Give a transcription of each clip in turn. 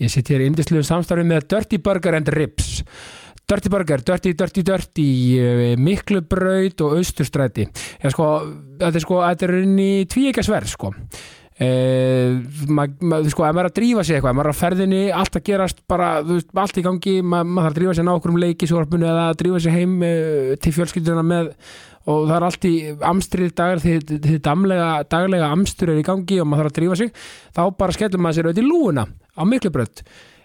Ég sitt hér í indisluðu samstarfi með Dirty Burger and Ribs. Dirty Burger, Dirty, Dirty, Dirty eh, Miklubraut og Austurstræti. Já sko, þetta er sko þetta er inn í tvíekasverð sko. Uh, maður, ma, sko, ef maður er að drífa sig eitthvað, ef maður er að ferðinni allt að gerast bara, veist, allt í gangi maður, maður þarf að drífa sig ná okkur um leiki svorpunni eða að drífa sig heim uh, til fjölskylduna með og það er allt í amstrið dagar því þið daglega amstur er í gangi og maður þarf að drífa sig þá bara skellum maður sér auðvitað í lúuna á miklubrönd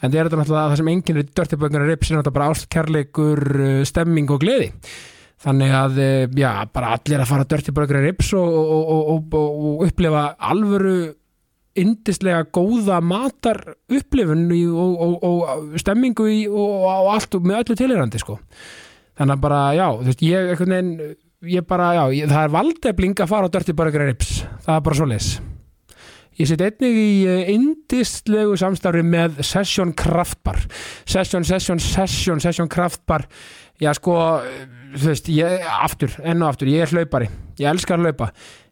en það er þetta náttúrulega það sem enginn er dörtibönguna rips er náttúrulega bara ástkærleikur stemming og gleði. Þannig að, já, bara allir að fara dörtibönguna rips og, og, og, og upplifa alvöru indislega góða matar upplifun og stemmingu í, og allt með öllu tilhyrandi sko. Þannig að bara, já, þú veist, ég veginn, ég bara, já, ég, það er valdefling að fara á dörtibönguna rips það er bara svo leis Ég set einnig í indistlegu samstarfi með Session Kraftbar. Session, Session, Session, Session Kraftbar. Já sko, þú veist, ég, aftur, enn og aftur, ég er hlaupari. Ég elskar hlaupa.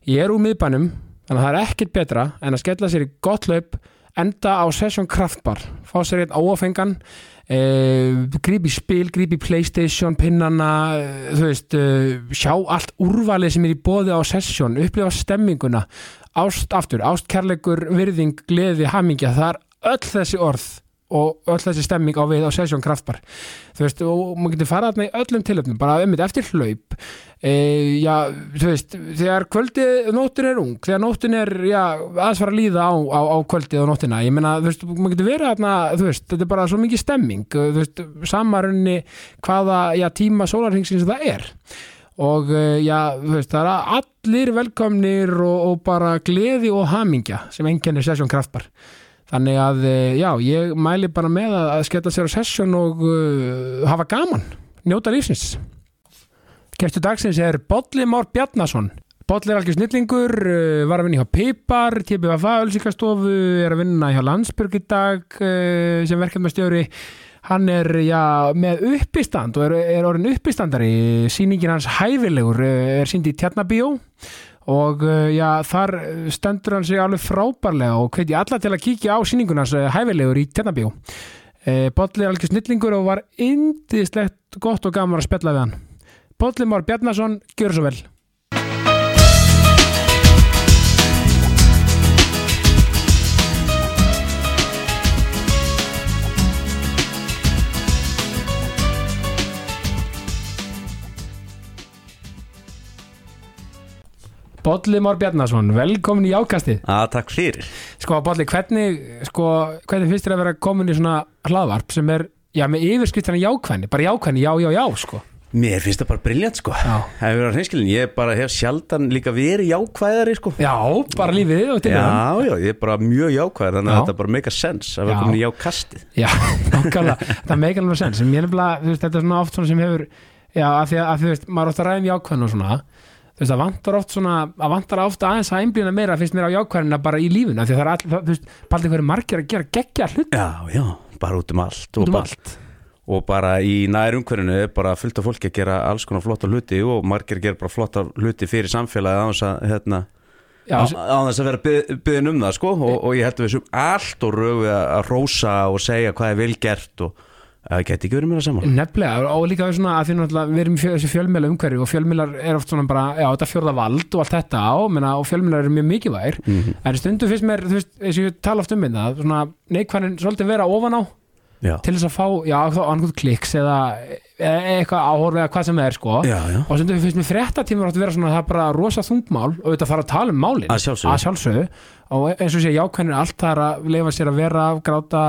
Ég er úr miðbænum, þannig að það er ekkert betra en að skella sér í gott hlaup enda á Session Kraftbar. Fá sér einn áafengan eh, grípi spil, grípi Playstation pinnana, þú veist eh, sjá allt úrvalið sem er í bóði á Session, upplifa stemminguna ást aftur, ást, kærleikur, virðing, gleði, hamingja, það er öll þessi orð og öll þessi stemming á við á Session Kraftbar þú veist, og maður getur farað þarna í öllum tilöfnum, bara um þetta eftir hlaup. E, já, þú veist þegar kvöldið, nóttin er ung þegar nóttin er, já, aðeins fara að líða á, á, á kvöldið og nóttina, ég meina þú veist, maður getur verið þarna, þú veist, þetta er bara svo mikið stemming, þú veist, samarunni hvaða, já, tíma sólarhengsins það er. Og já, þú veist, það er allir velkomnir og, og bara gleði og hamingja sem enginn er Session Kraftbar þannig að, já, ég mæli bara með að skella sér á Session og uh, hafa gaman, njóta lífsins. Gestur dagsins er Bolli Már Bjarnason. Bolli er algjör snillingur, uh, var að vinna hjá Pipar, TBFA, Ölsíkastofu er að vinna hjá Landsbyrg í dag uh, sem verkefnastjóri. Hann er já, með uppistand og er, er orðin uppistandari. Síningin hans hæfilegur er sínd í Tjarnabíó og já, þar stendur hann sig alveg frábærlega og hveti alla til að kíkja á síningin hans hæfilegur í Tjarnabíó Bolli er alveg snillingur og var indislegt gott og gaman að spella við hann. Bolli Már Bjarnason, gjör svo vel Bolli Már Bjarnason, velkomin í ákastið að takk fyrir. Sko Bolli, hvernig, sko, hvernig finnst þér að vera komin í svona hlaðvarp sem er, já, með yfirskriftana jákvæðni, bara jákvæðni, já, já, já, sko. Mér finnst það bara briljant sko. Já. það hefur verið hreinskilin, ég bara hef sjaldan líka verið jákvæðari sko. Já, bara lífið og til já, já, ég er bara mjög jákvæðar þannig Já. að þetta bara make a sense að vera Já. komin í jákastið. Já, nákvæmlega, það meikar alveg sens sem ég er nefnilega, þú veist, þetta er svona oft svona sem hefur já, af því að, að þú veist, maður er oft að ræða um jákvæðin og svona, þú veist, það vantar oft svona að vantar oft aðeins að einblýna meira finnst mér á jákvæðina bara í lífuna, því að það er all, það, þú veist, paldi hverju margir að gera geggja hlut já, já, bara út um allt og, um allt. og bara í nær umhverfinu er bara fullt af fólki að gera alls konar flotta hluti og margir gera bara flotta hluti fyrir samfélagi á þess að hérna á, þess að vera byð, byðin um það sko og, og ég held að við séum allt og rögu að, að rósa og segja hvað er vel gert og það geti ekki verið mér að saman Nefnilega, og líka svona að því náttúrulega við erum í þessu fjölmjöla umhverju og fjölmjölar er oft svona bara, já, þetta fjórða vald og allt þetta á, menna, og fjölmjölar eru mjög mikilvægir. Mhm. en stundum finnst mér, þú veist, eins og ég tala oft um þetta, svona neikvæðin svolítið vera ofan á já, til þess að fá, já, annað kliks eða, eitthvað áhorf eða hvað sem það er, sko. Já, já. og stundum finnst mér fréttatímur átt að vera svona það er bara rosa þungmál og þetta þarf að tala um málin. Að sjálfsögðu. að sjálfsögðu. Og eins og sé jákvæðin er allt það er að leifa sér að vera gráta,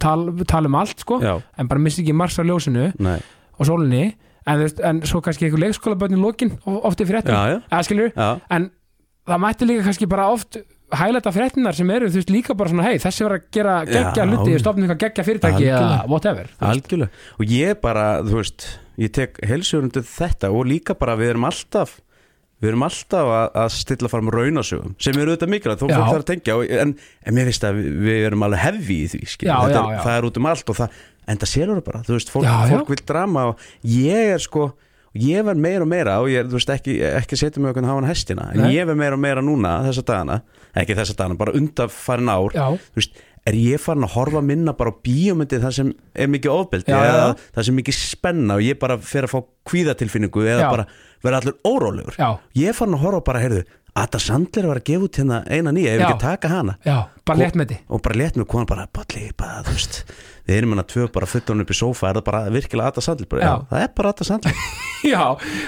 tala tal um allt sko, en bara missi ekki margs á ljósinu Nei. og sólinni. En, þú en svo kannski eitthvað leikskólabötn í lokin oft í fréttum, já, já, eða skilur en það mætti líka kannski bara oft hælæta fréttinar sem eru, þú veist, líka bara svona hei, þessi var að gera geggja Já. hluti, stofna eitthvað geggja fyrirtæki eða whatever algjörlega og ég bara, þú veist ég tek heilsugundu þetta og líka bara við erum alltaf við erum alltaf að, að stilla fram raunasögum sem eru auðvitað mikilvægt, þó fólk þarf að tengja en, en mér finnst að við, við erum alveg hefði í því. Já, Þetta já, er, já. það er út um allt og það, en það sér það bara, þú veist, fólk, fólk vil drama og ég er sko ég verð meira og meira og ég er, þú veist, ekki, ekki setja mig okkur hafa hestina, en Nei. ég verð meira og meira núna þessa dagana, ekki þessa dagana, bara undanfarin ár Já, þú veist, er ég farin að horfa minna bara á bíómyndi það sem er mikið ofbeldi eða það sem er mikið spenna og ég bara fer að fá kvíðatilfinningu eða Já. bara vera allur órólegur já, ég er farin að horfa bara, heyrðu Ada Sandler var að gefa út hérna eina nýja ef Já. ekki taka hana já, bara létt með því og bara létt með konan bara, bolli, bara, þú veist við erum hérna tvö bara fullon upp í sófa er það bara virkilega Ada Sandler? Bara, Já. já. það er bara Ada Sandler. Já,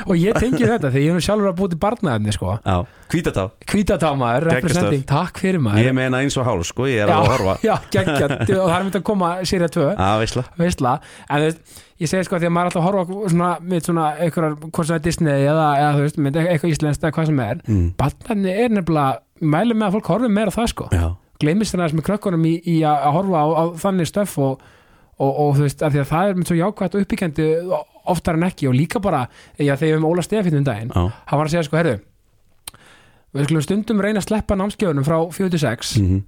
og ég tengi þetta þegar ég er sjálfur að búti barnaðinni sko. Já, hvítatá, Hvítatámaður, Geggjað representing, takk fyrir maður. Ég meina eins og hálf sko, ég er að horfa. Já, geggjart, og það er myndið að koma sérið tvö. Að veistla, veistla, en þú veist, ég segi sko því að maður er alltaf að horfa á svona, með svona einhverjar, hvort sem er Disney eða, eða þú veist, með eitthvað íslenskt eða hvað sem er. Mm. barnaðinni er nefnilega mælum með að fólk horfi meira á það sko. Já, gleymist þess með krökkunum í, í að að horfa á, á þannig stöff og, og, og þú veist, af því að það er með svo jákvætt og uppbyggjandi oftar en ekki og líka bara, þegar við um Óla Stefinn um daginn, já, hann var að segja sko, herru við skulum stundum reyna að sleppa námskeiðunum frá 46, mm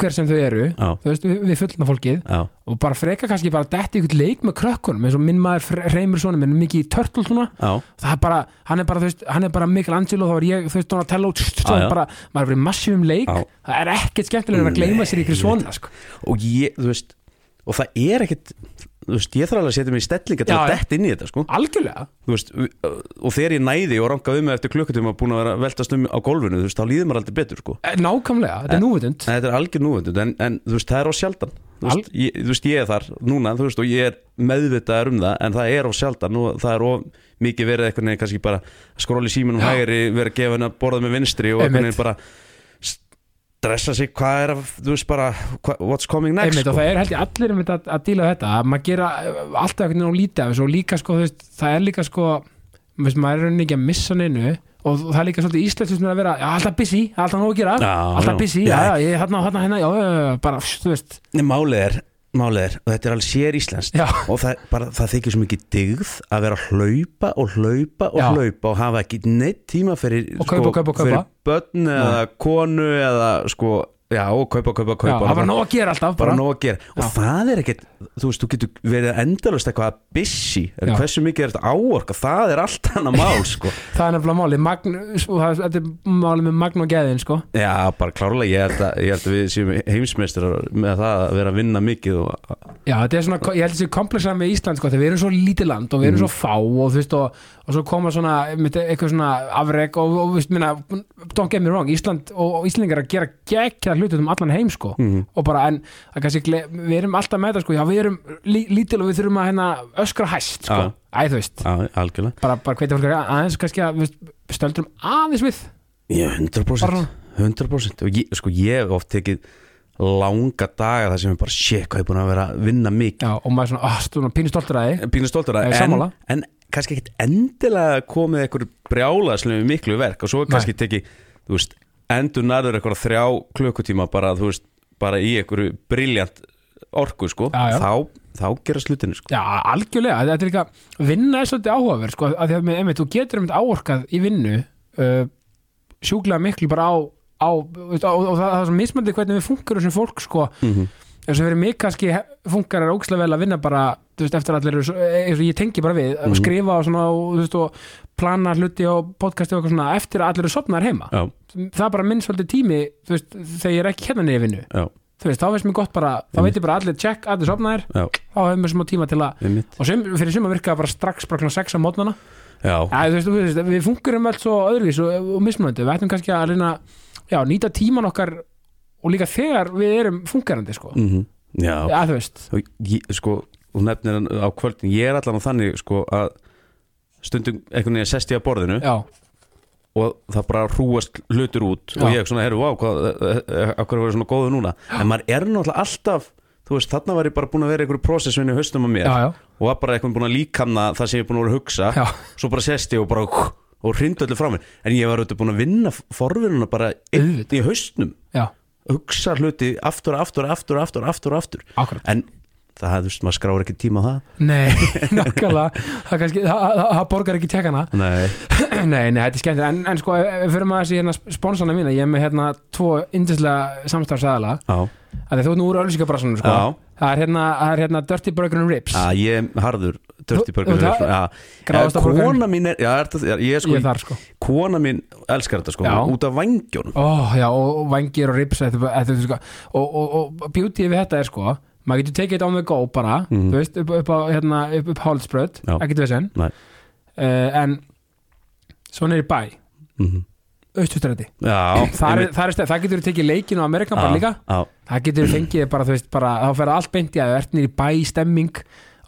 hver sem þau eru já, þú veist, við, við fullna fólkið já, og bara freka kannski bara detti ykkur leik með krökkunum eins og minn maður Reymur svona minn mikið í törtul svona já, það er bara, hann er bara, þú veist, hann er bara Michelangelo þá er ég, þú veist, Donatello tss, tss, Já, já. bara, maður er í massífum leik. Það er ekkert skemmtilega að gleyma sér ykkur svona sko. og ég, þú veist og það er ekkit, þú veist, ég þarf alveg að setja mig í stellinga til Já, að detta inn í þetta, sko. Algjörlega, veist, og þegar ég næði og rangaði um mig eftir klukkutum að búin að vera veltast um á gólfinu, þú veist, þá líður maður aldrei betur, sko. Eh, nákvæmlega, þetta er núvitund. en þetta er algjör núvöndund, en, en þú veist, það er á sjaldan. Þú veist, ég, þú veist, ég er þar núna, þú veist, og ég er meðvitaður um það en það er á sjaldan og það er of mikið verið eitthvað neginn kannski bara símanum Já. hægri, vera að gefa henni og eitthvað stressa sig, hvað er að, þú veist, bara hva, what's coming next, Einmitt, og sko? það er held ég allir einmitt að, að díla þetta að maður gera eh, alltaf veginn og lítið af þessu og líka sko, veist, það er líka sko veist, maður er rauninni ekki að missa neinu og það er líka svolítið íslenskt sem er að vera já, alltaf busy, alltaf nóg að gera Já, alltaf já. busy, já, já, ég hérna, hérna, hérna já, já, já, bara, þú veist. Nei, Málið er, málið er, og þetta er alveg sér íslenskt og það, bara, það þykir svo mikið dyggð að vera að hlaupa og hlaupa og Já. hlaupa og hafa ekki neitt tíma fyrir, kaupa. fyrir börn eða konu eða sko, já, og kaupa, kaupa, já, kaupa það var nóg að gera alltaf bara bara, nóg að gera og Já. það er ekkert, þú veist, þú getur verið endalust eitthvað busy, en Já. hversu mikið er þetta áorka, það er allt annað mál sko. það er nefnilega máli magn, sko, það, þetta er máli með magn og geðin sko. já, bara klárlega, ég held að, ég held að við séum heimsmeistur með það að vera að vinna mikið og, já, þetta er svona, ég held þessi komplexað með Ísland sko, þegar við erum svo lítið land og við erum Mhm. svo fá og þú veist, og, og svo koma svona eitthvað svona afreg og, og veist, minna, don't get me wrong Ísland og, Íslandingar að gera geggja hluti um allan heim sko. Mm, og bara en kannski, við erum alltaf með það sko, já við erum lí, lítil og við þurfum að hérna öskra hæst sko, Já. æ þú veist. Já, algjörlega. Bara, bara hvetja fólk að- aðeins kannski að við stöldrum aðeins við. Ég, 100% bara, 100% og ég, sko, ég hef oft tekið langa daga þar sem ég bara shit, hvað ég er búin að vera að vinna mikið. Já, og maður er svona, ah, stúna pínu stoltur að þig? Pínu stoltur að Ég er en, en kannski ekkit endilega komið eitthvað brjálaðslega miklu verk og svo kannski tekið, þú veist endur nærður eitthvað þrjá klukkutíma bara, þú veist, bara í eitthvað briljant orku, sko Já, já. þá, þá gera slutinu, sko já, algjörlega, þetta er líka vinna er svolítið áhugaverð, sko, að því að með, einmitt, þú getur einmitt áorkað í vinnu uh, sjúklega miklu bara á, á og, og það, það er svo mismöndið hvernig við funkurum sem fólk, sko, mm -hmm. Eins og fyrir mig kannski funkar er ógislega vel að vinna bara veist, eftir allir, eins og ég tengi bara við og skrifa og svona og, veist, og plana hluti og podcasti og eitthvað svona eftir að allir eru sopnar heima. Já, það er bara minn svolítið tími veist, þegar ég er ekki hérna veist, þá veist mér gott bara, þá veit ég bara allir check, allir sopnaðir, já, þá hefur mér smá tíma til að einmitt. Og sem, fyrir suma virkaði bara strax bara klokkan 6 á mótnana við funkurum allt svo öðruvís og, og mismunandi, við ættum kannski að reyna já, nýta tíman okkar og líka þegar við erum funkarandi sko. mm já. já, þú veist og ég, sko, þú nefnir hann á kvöldin ég er allan á þannig, sko, að stundum einhvern veginn sest ég að borðinu já, og það bara hrúast hlutur út og Já. ég svona, herru, vá, akkur er verið svona góðu núna en maður er náttúrulega alltaf þú veist, þarna var ég bara búin að vera einhverju prósessvinni haustum á mér já, já, og var bara eitthvað búin að líkanna það sem ég er búin að vera að hugsa já. svo bara sest ég og bara og hrindu öllu frá mér en ég var auðvitað búin að vinna forvinuna bara í haustnum já. Hugsa hluti aftur, aftur, aftur, aftur, aftur, aftur. Akkurat. en það, þú veist, maður skráir ekki tíma á það. Nei, nákvæmlega. Það, kannski, það, það, það borgar ekki tjekkana Nei, Nei, nei, þetta er skemmt en, en sko, fyrir maður þessi hérna sponsana mína ég er með hérna tvo já, að þú ert nú úr öllusingabrassunum sko. það, er hérna, er hérna Dirty Burger and Ribs. Já, ég harður Dirty Þú- Burger þú-. Gráðasta Eh, burgerinn. Kona mín er, já, er það, ég er sko ég er þar sko Kona mín elskar þetta sko Já. Út af vangjónum Ó, já, og, vangir og ribs þetta, þetta, sko, og, og, og beauty við þetta er sko maður getur tekið þetta on the go bara Mhm. þú veist, upp, upp á hérna, upp, upp hálsbröð Já. ekkert sen Nei. uh, en svo neyri bæ mm austustræti Já, það, er, einmitt. það, er, stef- það getur tekið leikin á Amerikan bara Já, líka Já, það getur fengið bara, þú veist, bara þá fer allt beint í að þú ert nýri bæ stemming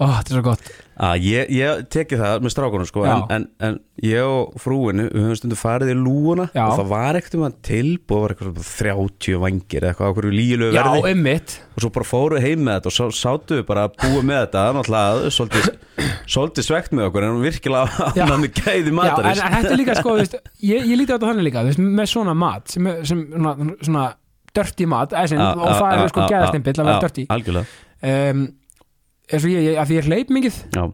ó, þetta er svo gott. Já, ég, ég teki það með strákunum sko, en, en, en ég og frúinu við höfum stundu farið í lúuna Já. og það var ekkert um að tilbúð var eitthvað svona 30 vangir eða eitthvað á hverju já, verði. ummitt og svo bara fóru heim með þetta og sá, sátu við bara að búa með þetta náttúrulega svolítið, svolítið svegt með okkur en virkilega með gæði Já, en, þetta er líka sko, veist, ég, ég líti á þetta þannig líka veist, með svona mat sem, sem svona, svona dirty mat æsin, Já, og já, það er sko já, gæðastimpill að vera dirty. Algjörlega. Um, eins og ég, ég, að því ég hleyp mikið. Já,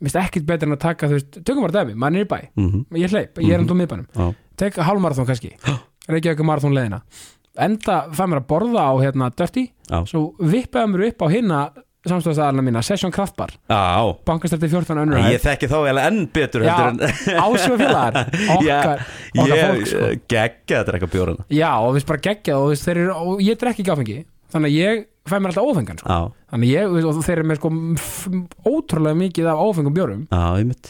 minnst ekkit betur en að taka, þú veist, tökum bara dæmi maður er í bæ, mhm, ég hleyp, ég er Mhm. um miðbænum. Já, tek hálfmarathon kannski. Reykjavík marathon leðina enda fæ mér að borða á hérna dirty. Svo vippaði mér upp á hinna samstofstæðarna mína, Session Kraftbar. Já. Bankastætti 14 önnur Ég þekki þá eða enn betur Já, heldur en ásöfu félagar okkar, okkar Ég fólk sko. geggja að drekka bjórana Já, og við bara geggjað og, og ég drekki ekki áfengi þannig að ég fæ mér alltaf ófengan sko. Þannig að ég, og þeir eru með sko ótrúlega mikið af ófengum bjórum já,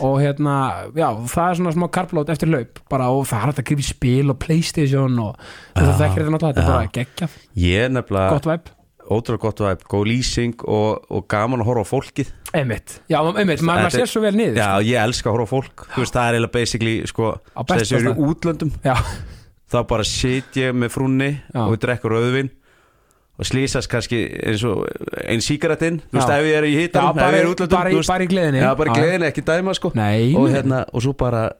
og hérna, já, það er svona smá karplót eftir laup, bara og það er að gripa í spil og Playstation og Já, þekkir þetta náttúrulega, þetta er bara geggjað. Ég er nefnilega gott væp, ótrúlega gott væp, góð lýsing og, og gaman að horfa á fólkið. Einmitt. Já, einmitt, maður, maður Þetta sér svo vel niður Já, ég elska að horfa á fólk. Þú veist, það er eiginlega basically sko, Á besta þessi eru útlöndum. Já. þá bara sit ég með frúnni Já. og við drekkur rauðvin og slýsast kannski eins og einn sígarettinn, þú veist, ef ég er í hittan ef ég er útlöndum, bara, bara í gleðinni. Já, bara í gleðinni, ekki dæma sko. Nei, og, hérna, og svo bara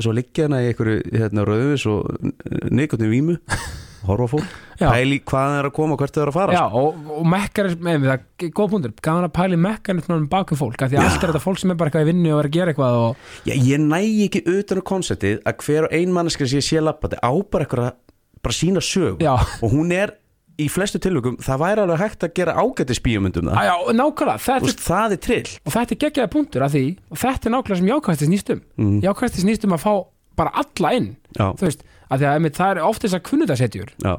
svo liggja hana í einhverju hérna, rauðvis og neikotni vímu. Horfa fólk, pæli hvað það er að koma hvert það er að fara Já, sko. og, og mekkanism, með, það góð punktur. Gaman að pæli mekkanismum baku fólk af því allt er þetta fólk sem er bara eitthvað í vinnu og er að gera eitthvað og, Já, ég næ ekki utan á konseptið að hver og ein manneskri sem ég sé lappandi á bara eitthvað bara sína sög og hún er í flestu tilvökum það væri alveg hægt að gera ágæti spíumundum það. Já, nákvæmlega. Þetta, veist, það er trill. Og þetta er geggjaði punktur af því og þetta er nákvæmlega sem jákvæðasti snýst um mm. jákvæðasti snýst um að fá bara alla inn Já, þú veist, af því að einmitt, það er oft þessar kunnudasetjur já,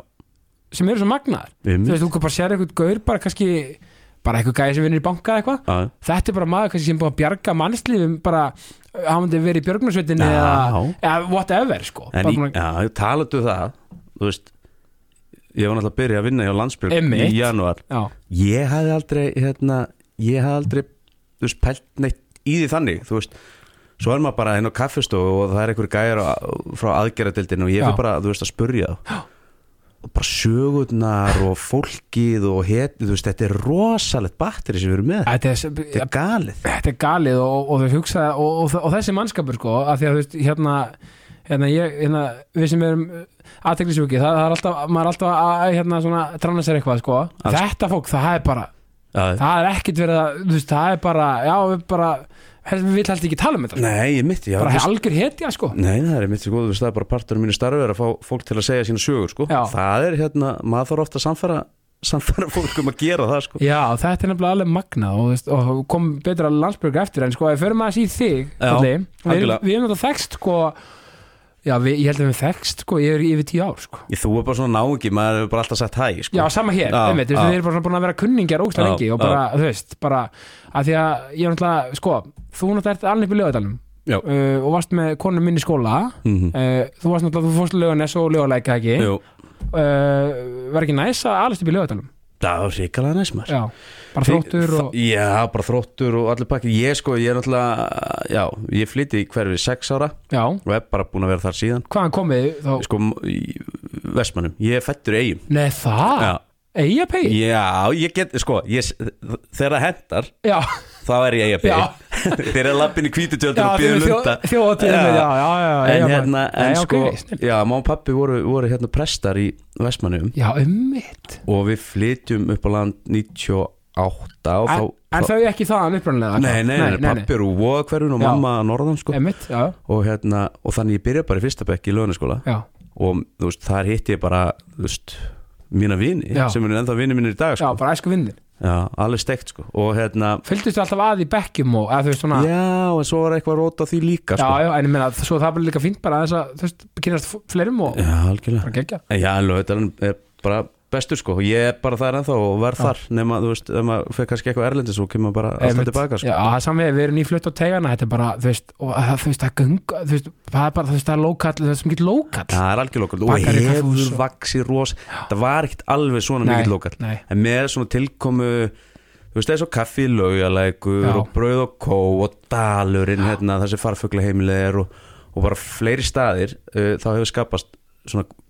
sem eru svo magnaðar. Um, þú veist, þú kan bara sér eitthvað gaur bara kannski bara eitthvað gæði sem vinnur í banka eitthvað. Þetta er bara maður kannski sem búið að bjarga mannslífum bara, hann myndi verið í björgunarsveitinni Já. eða, eða whatever sko. En í, að- já, talandu það. Þú veist ég var náttúrulega að byrja að vinna hjá Einmitt. í janúar. Já, ég hafði aldrei hérna, ég hafði aldrei þú veist, pælt neitt í því þannig þú veist, svo er maður bara inn á kaffistofu og það er einhver gæjar frá aðgerðadildinu og ég fyrir bara, þú veist, að spurja og bara sögurnar og fólkið og het, þú veist, þetta er rosalegt batteri sem við erum með. Þetta er, þetta er galið. þetta er galið og, og þau hugsa og, og, og þessi mannskapur sko að því að þú veist hérna hérna ég, hérna við sem erum aðteklisjúki, það, það er alltaf maður er alltaf að hérna svona tranna sér eitthvað sko þetta fólk, það er bara Já, það er ekkit verið að, þú veist, það er bara já, við bara, við vil helst ekki tala um þetta sko. nei, ég mitt, já, bara veist- algjör hetja sko Nei, það er mitt sko, þú veist, það er bara partur af mínu starfi er að fá fólk til að segja sína sögur, sko Já. Það er hérna, maður þarf ofta að samfæra samfæra fólk um að gera það, sko Já, þetta er nefnilega alveg magnað og, þú veist, og kom betur að landsbyrgu eftir en sko, ef við förum að í þig Já, Kalli, við, erum- algjörlega. við erum þetta þekst sko, já, við, ég held að við þekst sko, ég er yfir tíu ár sko. Ég, Þú er bara svona náungi, maður hefur bara alltaf sagt hæ, sko. Já, sama hér, einmitt, þú veist, við erum bara búin að vera kunningjar ógstlega Já, lengi og bara, þú veist, bara að því að ég er náttúrulega, sko, þú náttúrulega ert alveg upp í lögadalum uh, og varst með konum minn í skóla Mhm. uh, þú varst náttúrulega, þú fórst löganes og lögalæka ekki? Jú, uh, var ekki næs að alast upp í lögadalum það var ríkalega næst maður Já, bara þróttur og Já, bara þróttur og allir pakki Ég sko, ég er náttúrulega, já, ég flytti í hverfi sex ára Já, og er bara búin að vera þar síðan. Hvaðan komið þá? Sko, Vestmannum, ég er fættur eigum Nei, það? Já, Eyjapey? já, ég get, sko, ég, þegar það hendar Já, þá er ég eigabegi Já. þeir eru lappin í hvítutjöldin já, og býður lunda Já. Já, já, já, já en hérna, en Nei, sko já, má og pappi voru, voru hérna prestar í Vestmannum Já, og við flytjum upp á land átta og en, þá, en þau ekki þaðan upprænlega Nei, nei, nei, pappi er úr voðakverfin og Já. mamma norðan sko. Einmitt, já, og, hérna, og þannig ég byrja bara í fyrsta bekk í lögnaskóla já, og þú veist, þar hitti ég bara þú veist, mína vini Já. sem er ennþá vini mínir í dag já, sko. bara æsku vinnir já, alveg steikt sko. og hérna, Fylgdustu alltaf að í bekkjum og eða þú veist svona já, en svo var eitthvað rót á því líka Já, sko. já, en ég meina, svo það bara líka fínt bara að þess að, þú veist, kynast fleirum og já, algjörlega Já, alveg, þetta er bara bestur sko ég er bara þar ennþá og Já. þar nema, þú veist, ef maður fyrir kannski eitthvað erlendis og kemur bara alltaf tilbaka sko. Já, það er samveg, við erum nýflutt á tegana Þetta er bara, þú veist, og það, þú veist, það gunga Þú veist, það er bara, þú veist, það er lókall Það er sem getur lókall Það er algjör lokal og hefur vaksið ros það var ekkit alveg svona Nei, mikið lokal nei. en með svona tilkomu þú veist, eins og kaffi í laugalækur Já. og brauð og kó og dalurinn hérna, þessi farfugla heimileg er og, og bara fleiri staðir uh,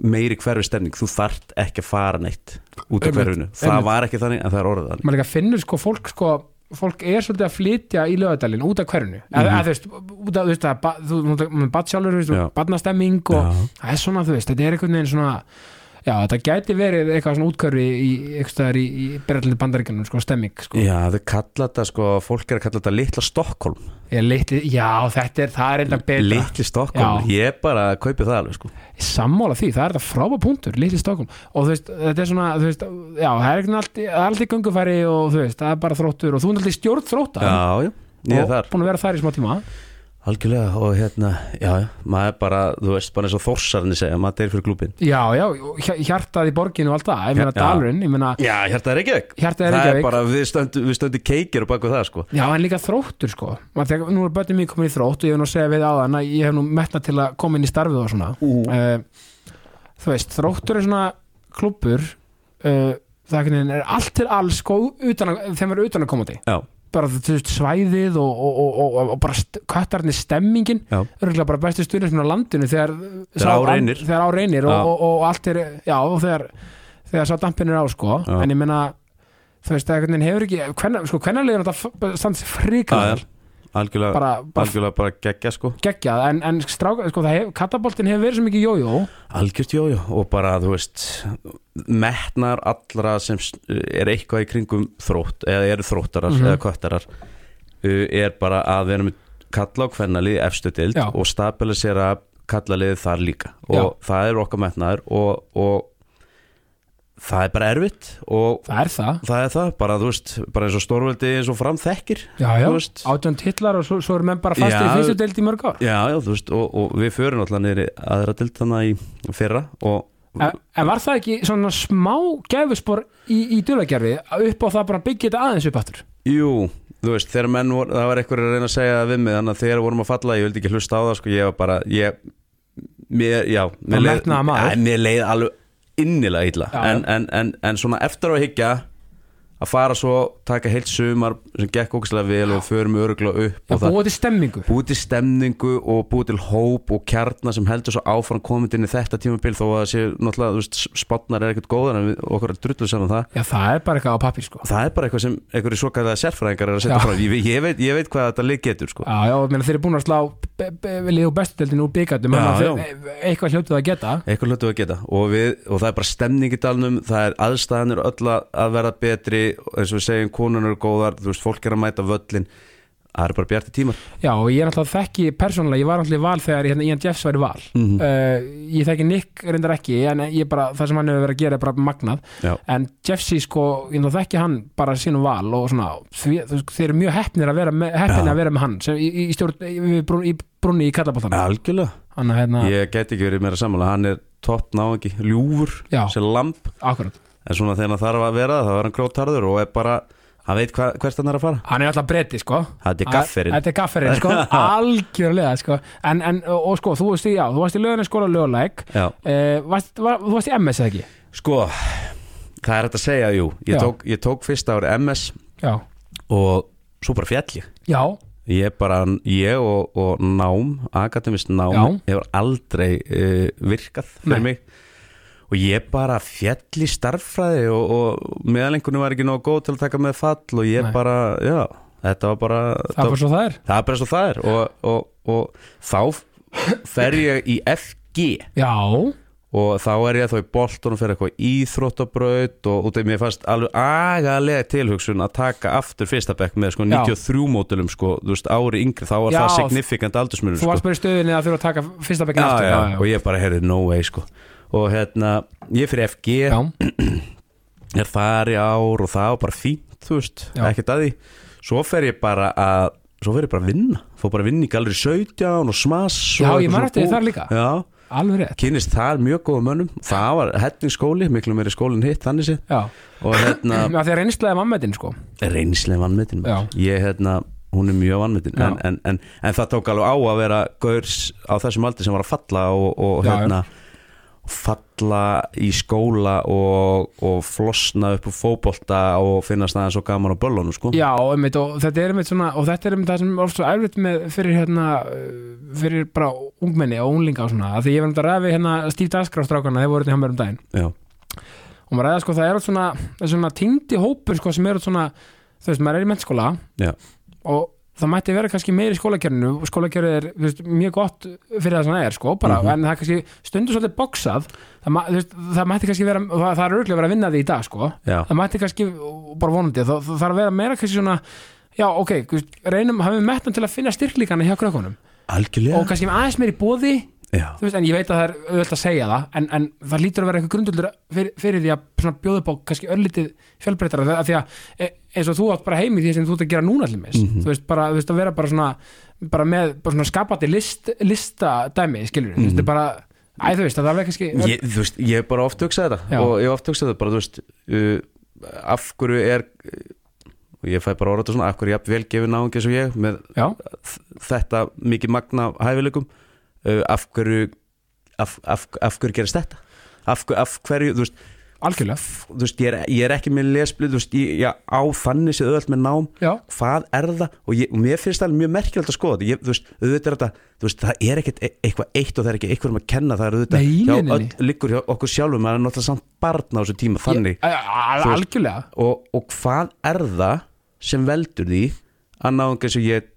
meiri hverfi stemning, þú þart ekki að fara neitt út af hverfinu, það einmitt. var ekki þannig en það er orðið þannig maður líka finnur sko fólk sko fólk er svolítið að flytja í lögadalinn út af hverjunu eða Mhm. eða, þú veist, út af, þú veist, að þú veist, badnastemming og það er svona, þú veist, þetta er einhvern veginn svona já, þetta gæti verið eitthvað svona útkörfi í, eitthvað í, í berðalindi bandaríkjanum, sko, stemming, sko. Já, þau kalla þetta sko, fólk er að kalla þetta litla Stokkólm já, þetta er, það er enda betra. Litli Stokkólm, ég bara kaupi það alveg sko. Sammála því, það er þetta frábæð punktur litli Stokkólm og þú veist, þetta er svona þú veist, já, það er ekki allt, það er allt í göngufæri og þú veist, það er bara þróttur og þú er alltaf í stjórn þróttar. Já, já, ég er þar Algjörlega og hérna, já, maður er bara, þú veist, bara eins og þorsarni segja, maður deyr fyrir klúbin já, já, hjartað í borginu og allt það, ég meina dalurinn ég meina, Já, hérna er ekki ekki hjartað er Það ekki er bara, við stöndum, við stöndum keikir og baku það, sko. Já, en líka þróttur sko. Þegar, nú er bönnum mín komin í þrótt og ég hef nú að segja við áðan að ég hef nú metna til að koma inn í starfið og svona. Uh, þú veist, þróttur er svona klubbur uh, það einhvern veginn er allt til alls sko, utan þeim er bara veist, svæðið og, og, og, og, bara st köttarnir stemmingin örgulega bara bestu stundin á landinu þegar Þegar á reynir. og, Já. og, og allt er já, og þegar, þegar sá dampin er á sko Já. en ég meina þú veist, það hefur ekki hvenna, sko, leiður þetta stands fríkala já, algjörlega, bara, algjörlega bara geggja, sko geggjað en, en stráka, sko, hef, kataboltin hefur verið svo mikið jójó Algjört, jú, og bara, þú veist metnar allra sem er eitthvað í kringum þrótt eða eru þróttarar Mhm. eða köttarar uh, er bara að vera með kalla á kvennalið efstu dild og stabilisera kallaliðið þar líka og Já. það er okkar metnaður og, og það er bara erfitt og það er það, það er það, bara þú veist bara eins og stórveldi eins og fram þekkir já, já, átjón titlar og svo, svo eru menn bara fastir Já. í fyrstu deild í mörg ár. Já, já, þú veist, og, og við förum alltaf í aðra dild þannig í fyrra og en, en var það ekki svona smá gæfuspor í, í dulagerfi upp á það bara byggja þetta aðeins upp aftur? Jú, þú veist, þegar menn voru, það var eitthvað að reyna að segja það við mig, þannig að þegar vorum að falla, ég vildi ekki hlusta á það, sko, ég var bara, ég, mér, já, mér leið, mér leið alveg innilega illa, en, en, en, en svona eftir á að hyggja, að fara svo, taka heilt sumar sem gekk ógæslega vel og förum öruglega upp Já, og búið til stemmingu búið til stemningu og búið til hóp og kjarnar sem heldur svo áfram komið inn í þetta tímabil þó að það sé náttúrulega, þú veist, spotnar er ekkert góðar en okkur er drullu saman það. Já, það er bara eitthvað á pappir sko. Það er bara eitthvað sem einhverju svo kallega sérfræðingar er að setja Já. fram. Ég, ég, veit, ég veit hvað þetta lið getur sko. Já, já, meina þeir eru búin að slá be- liðu bestudeldin úr Já, já. þeir- eitthvað hljótið að geta. Eitthvað hlutu að geta. Og, við, og það er bara stemning í dalnum það er aðstæðanir öll að verða betri eins og við segjum konun eru góðar þú veist, fólk er að mæta völlin það eru bara bjarti tímar. Já, og ég er náttúrulega þekki persónulega, ég var náttúrulega í val þegar hérna, Ian Jeffs var í val. Mhm. uh, Ég þekki Nick reyndar ekki en ég bara, það sem hann hefur verið að gera er bara magnað. Já. en Jeffsy sko, ég þekki hann bara sínum val og svona þeir eru mjög heppnir að vera með, að vera með hann sem, í, í, í, stjórn, í, brún, í brunni í kallaboltana algjörlega, að hérna, ég get ekki verið meira sammála. Hann er topp náðingi, ljúfur Já. sem lamp, akkurat en svona þegar hann þarf að vera það þá er hann grótarður og er bara hann veit hva, hvert hann er að fara. Hann er alltaf breyti sko. Þetta er gafferinn. Þetta er gafferinn sko, algjörlega sko. En, en, og, og sko, þú varst í, já, þú varst í löðinu skóla löguleik Já. uh, varst, var, Þú varst í MS eða ekki? sko, það er þetta að segja, jú. Ég Já. tók, ég tók fyrsta ári MS Já, og svo bara fjall ég. Já, Ég bara, ég og, og nám, akademist nám, Já. hefur aldrei uh, virkað fyrir Nei. mig og ég bara fjall í starffræði og, og meðalengunum var ekki nógu góð til að taka með fall og ég Nei. bara, já, þetta var bara, það er bara svo það er. Það er bara svo það er og, og, og þá fer ég í FG Já, og þá er ég þá í boltunum fyrir eitthvað íþróttabraut og út af mér fannst alveg agalega tilhugsun að taka aftur fyrsta bekk með sko Já. 93 módulum sko, þú veist, ári yngri þá var Já, það signifikant aldursmunum Þú sko. varst bara í stöðinni að þurfa að taka fyrsta bekkin já, aftur. já, og ég bara heyrði no way sko og hérna, ég fyrir FG já, er þar í ár og það var bara fínt þú veist, Já. ekkert að því. Svo fer ég bara að svo fer ég bara að vinna, fór bara að vinna í Gallery 17 og Smass Já, og ég eftir því þar líka. Já, kynist þar mjög góða mönnum. Það var hetningsskóli, miklu meiri skólinn hitt þannig séð. Já, og hérna, Já, því að reynslega mammetin sko. Reynslega vannmetin Já. ég hérna, hún er mjög vannmetin Já. en, en, en, en það tók alveg á að vera gaurs á þessum aldri sem var að falla og, og Já, hérna falla í skóla og, og flosna upp úr fótbolta og finna staðan svo gaman á böllunum sko. Já, einmitt, og þetta er einmitt svona og þetta er einmitt það sem er oft svo erfitt með fyrir hérna, fyrir bara ungmenni og unglinga og svona, því ég var um að ræði hérna Steve Daskra á strákana, þeir voru þetta hjá mér um daginn Já, og maður ræða sko, það er svona, svona týndi hópur sko sem eru svona, þú veist, maður er í mennskóla Já. og það mætti vera kannski meiri í skólakjörninu og skólakjörið er veist, mjög gott fyrir það sem það er sko, bara, Mhm. en það er kannski stundur svolítið boxað það, þú veist, það mætti kannski vera það, það er örgulega verið að vinna því í dag sko já, það mætti kannski, bara vonandi það, þarf að vera meira kannski svona já, ok, veist, reynum, hafum við metnum til að finna styrklíkana hjá krökkunum algjörlega og kannski aðeins meiri bóði já. þú veist, en ég veit að það er auðvitað að segja það en, en það lítur að vera eitthvað grunduldur fyrir, fyrir því að upp á kannski örlítið fjölbreytara þegar því að e, eins og þú átt bara heimi því sem þú ert að gera núna allir mis Mhm. þú veist, bara, þú veist, að vera bara svona bara með bara svona skapandi list, lista dæmi, skilur, þú veist, er bara æ, þú veist, það er kannski Mhm. Ég, þú veist, ég hef bara oft hugsað þetta Já. og ég hef oft hugsað þetta bara, þú veist uh, af hverju er og ég fæ bara orða þetta svona, af hverju er jafn vel gefið náungi eins og ég með já, þetta mikið magna af hæfileikum uh, af hverju af, af, af hverju gerist þetta? Af, af hverju, þú veist, algjörlega. þú veist ég, er, ég er ekki með lesblið, þú veist, ég, ég á þannig séð öðvöld með nám. Já, hvað er það? Og, ég, og mér finnst það mjög merkilegt að skoða ég, þú veist, auðvitað er þetta, þú veist, það er ekkert e- eitthvað eitt og það er ekki eitthvað um að kenna það er auðvitað hjá öll, liggur hjá okkur sjálfum maður er náttúrulega samt barn á þessu tíma þannig. Ég- algjörlega. og, og hvað er það sem veldur því að náðum eins og ég